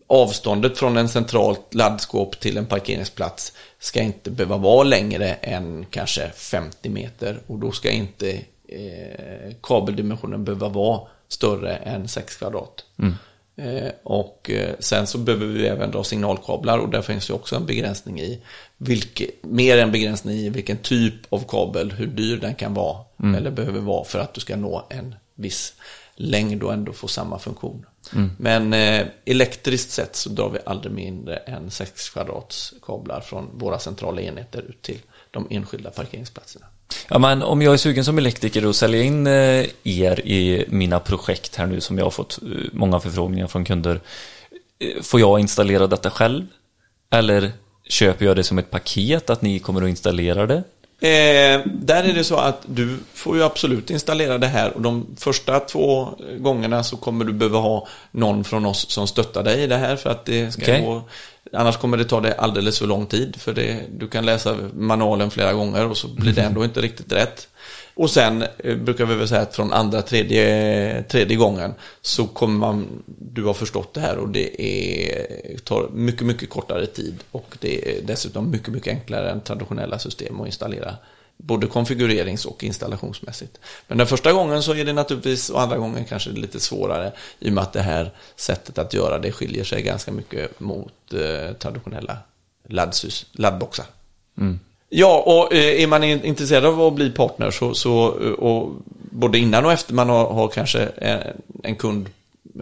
Speaker 4: avståndet från en centralt laddskåp till en parkeringsplats ska inte behöva vara längre än kanske 50 meter och då ska inte eh, kabeldimensionen behöva vara större än 6 kvadrat. Mm. Eh, och eh, sen så behöver vi även dra signalkablar och där finns ju också en begränsning i vilke, mer en begränsning i vilken typ av kabel, hur dyr den kan vara mm. eller behöver vara för att du ska nå en viss längd och ändå få samma funktion. Mm. Men eh, elektriskt sett så drar vi aldrig mindre än 6 kvadrats kablar från våra centrala enheter ut till de enskilda parkeringsplatserna.
Speaker 2: Ja, men om jag är sugen som elektriker och sälja in eh, er i mina projekt här nu som jag har fått eh, många förfrågningar från kunder. Eh, får jag installera detta själv? Eller köper jag det som ett paket att ni kommer att installera det?
Speaker 4: Eh, där är det så att du får ju absolut installera det här och de första två gångerna så kommer du behöva ha någon från oss som stöttar dig i det här för att det ska okay. gå Annars kommer det ta dig alldeles för lång tid för det, du kan läsa manualen flera gånger och så blir det ändå inte riktigt rätt. Och sen eh, brukar vi väl säga att från andra, tredje, tredje gången så kommer man, du har förstått det här och det är, tar mycket, mycket kortare tid och det är dessutom mycket, mycket enklare än traditionella system att installera både konfigurerings och installationsmässigt. Men den första gången så är det naturligtvis, och andra gången kanske det är lite svårare i och med att det här sättet att göra det skiljer sig ganska mycket mot eh, traditionella laddboxar. Mm. Ja, och eh, är man intresserad av att bli partner så, så och både innan och efter man har, har kanske en, en kund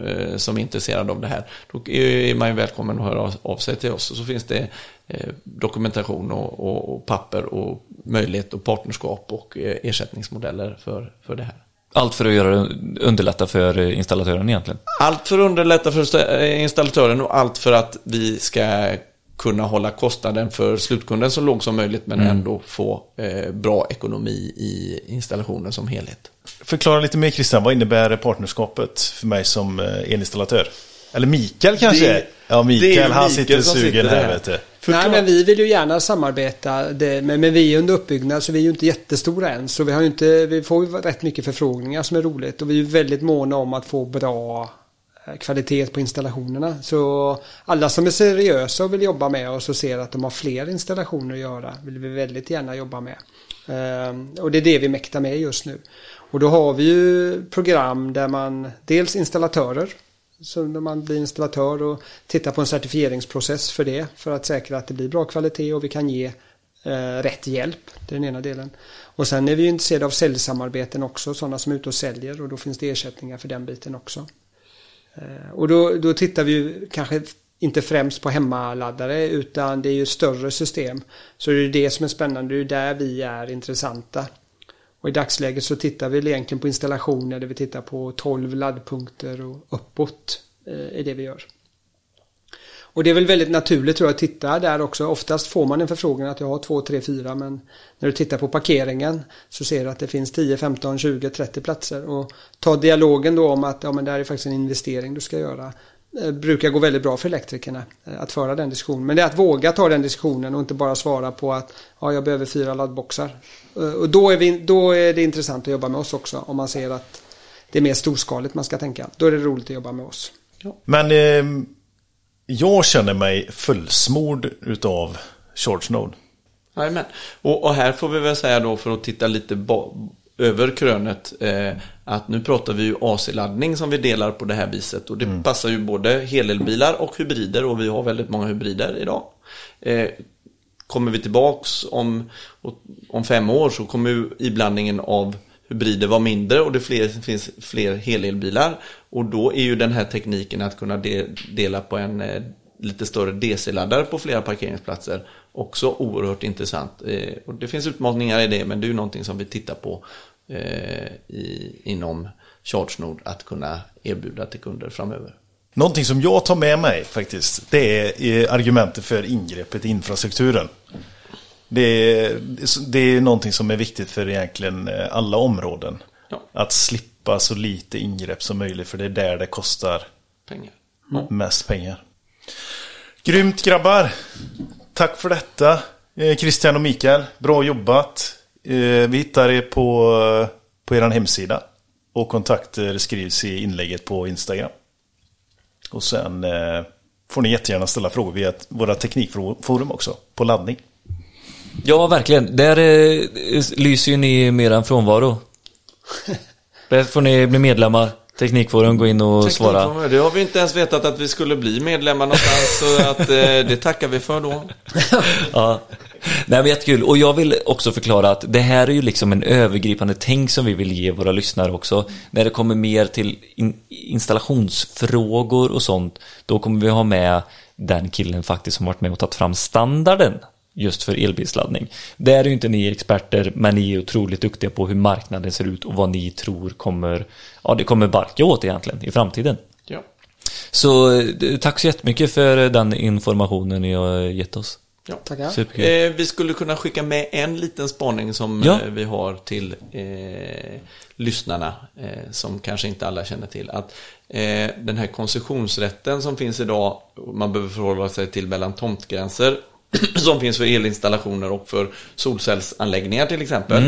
Speaker 4: eh, som är intresserad av det här, då är man ju välkommen att höra av sig till oss. Och så finns det eh, dokumentation och, och, och, papper och möjlighet och partnerskap och eh, ersättningsmodeller för, för det här.
Speaker 2: Allt för att göra, underlätta för installatören egentligen?
Speaker 4: Allt för att underlätta för installatören och allt för att vi ska kunna hålla kostnaden för slutkunden så låg som möjligt men mm. ändå få eh, bra ekonomi i installationen som helhet.
Speaker 1: Förklara lite mer Christian, vad innebär partnerskapet för mig som eh, elinstallatör? Eller Mikael kanske? Det, ja, Mikael, han sitter sugen här vet du.
Speaker 5: Nej, men vi vill ju gärna samarbeta. Det, men, men, vi är under uppbyggnad så vi är ju inte jättestora än. Så vi, har inte, vi får ju rätt mycket förfrågningar som är roligt. Och vi är väldigt måna om att få bra Eh, kvalitet på installationerna. Så alla som är seriösa och vill jobba med oss och ser att de har fler installationer att göra vill vi väldigt gärna jobba med. Ehm, och det är det vi mäktar med just nu. Och då har vi ju program där man dels installatörer så när man blir installatör och tittar på en certifieringsprocess för det för att säkra att det blir bra kvalitet och vi kan ge eh, rätt hjälp. Det är den ena delen. Och sen är vi intresserade av säljsamarbeten också, sådana som är ute och säljer och då finns det ersättningar för den biten också. Eh, och då, då tittar vi ju kanske inte främst på hemmaladdare utan det är ju större system. Så det är det som är spännande, det är där vi är intressanta. Och i dagsläget så tittar vi egentligen på installationer där vi tittar på 12 laddpunkter och uppåt eh, i det vi gör. Och det är väl väldigt naturligt tror jag att titta där också. Oftast får man en förfrågan att jag har 2, 3, 4 men när du tittar på parkeringen så ser du att det finns 10, 15, 20, 30 platser. Och ta dialogen då om att ja, men det här är faktiskt en investering du ska göra. Eh, brukar gå väldigt bra för elektrikerna eh, att föra den diskussionen. Men det är att våga ta den diskussionen och inte bara svara på att ja, jag behöver fyra laddboxar. Eh, och då är, vi, då är det intressant att jobba med oss också om man ser att det är mer storskaligt man ska tänka. Då är det roligt att jobba med oss.
Speaker 1: Men eh, jag känner mig fullsmord utav ChargeNode.
Speaker 4: Jajamän. Och, och här får vi väl säga då för att titta lite över krönet eh, att nu pratar vi ju AC-laddning som vi delar på det här viset och det passar ju både helelbilar och hybrider och vi har väldigt många hybrider idag. Eh, kommer vi tillbaks om, om fem år så kommer ju iblandningen av hybrider vara mindre och det fler, finns fler helelbilar och då är ju den här tekniken att kunna de, dela på en eh, lite större DC-laddare på flera parkeringsplatser också oerhört intressant. Eh, och det finns utmaningar i det men det är ju någonting som vi tittar på eh, i, inom ChargeNord att kunna erbjuda till kunder framöver.
Speaker 1: Någonting som jag tar med mig faktiskt, det är eh, argumentet för ingreppet i infrastrukturen. Det är, det är någonting som är viktigt för egentligen eh, alla områden.
Speaker 4: Ja.
Speaker 1: Att slippa så lite ingrepp som möjligt, för det är där det kostar
Speaker 4: Pengar.
Speaker 1: mest pengar. Grymt grabbar! Tack för detta. Eh, Christian och Mikael, bra jobbat. Eh, Vi hittar er på, på er hemsida. Och kontakter skrivs i inlägget på Instagram. Och sen får ni jättegärna ställa frågor via våra teknikforum också, på laddning.
Speaker 2: Ja, verkligen. Där eh, lyser ju ni mer än frånvaro. *laughs* Där får ni bli medlemmar. Teknikforum, gå in och svara.
Speaker 4: Det har vi inte ens vetat att vi skulle bli medlemmar någonstans så att, eh, det tackar vi för då. *laughs*
Speaker 2: Ja. Nej, men jättekul. Och jag vill också förklara att det här är ju liksom en övergripande tänk som vi vill ge våra lyssnare också. När det kommer mer till in installationsfrågor och sånt, då kommer vi ha med den killen faktiskt som varit med och tagit fram standarden just för elbilsladdning. Där är ju inte ni experter, men ni är otroligt duktiga på hur marknaden ser ut och vad ni tror kommer, ja det kommer barka åt egentligen i framtiden.
Speaker 4: Ja.
Speaker 2: Så eh, tack så jättemycket för den informationen ni har gett oss.
Speaker 4: Ja.
Speaker 5: Tackar.
Speaker 2: Superkul.
Speaker 4: Eh, vi skulle kunna skicka med en liten spaning som
Speaker 2: Ja.
Speaker 4: eh, vi har till eh, lyssnarna, eh, som kanske inte alla känner till. Att eh, den här koncessionsrätten som finns idag, man behöver förhålla sig till mellan tomtgränser, *clears throat* som finns för elinstallationer och för solcellsanläggningar till exempel.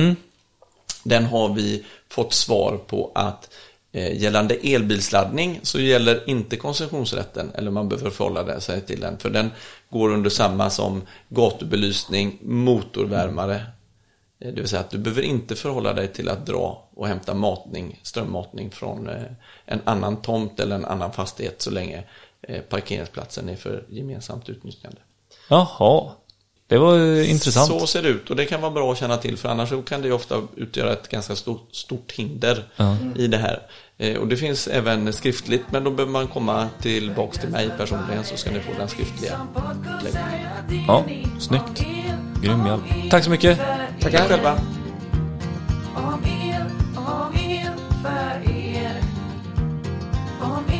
Speaker 4: Den har vi fått svar på att eh, gällande elbilsladdning så gäller inte koncessionsrätten, eller man behöver förhålla sig till den, för den går under samma som gatubelysning, motorvärmare. Eh, Det vill säga att du behöver inte förhålla dig till att dra och hämta matning, strömmatning från eh, en annan tomt eller en annan fastighet så länge parkeringsplatsen är för gemensamt utnyttjande.
Speaker 2: Jaha. Det var eh, intressant.
Speaker 4: Så ser det ut och det kan vara bra att känna till för annars kan det ofta utgöra ett ganska stort, stort hinder mm. i det här. Eh, och det finns även skriftligt men då behöver man komma tillbaks till mig personligen så ska ni få den skriftliga.
Speaker 2: Ja, snyggt. Grym hjälp. Tack så mycket.
Speaker 4: Tackar själva. Om er, om er, för er. Om er.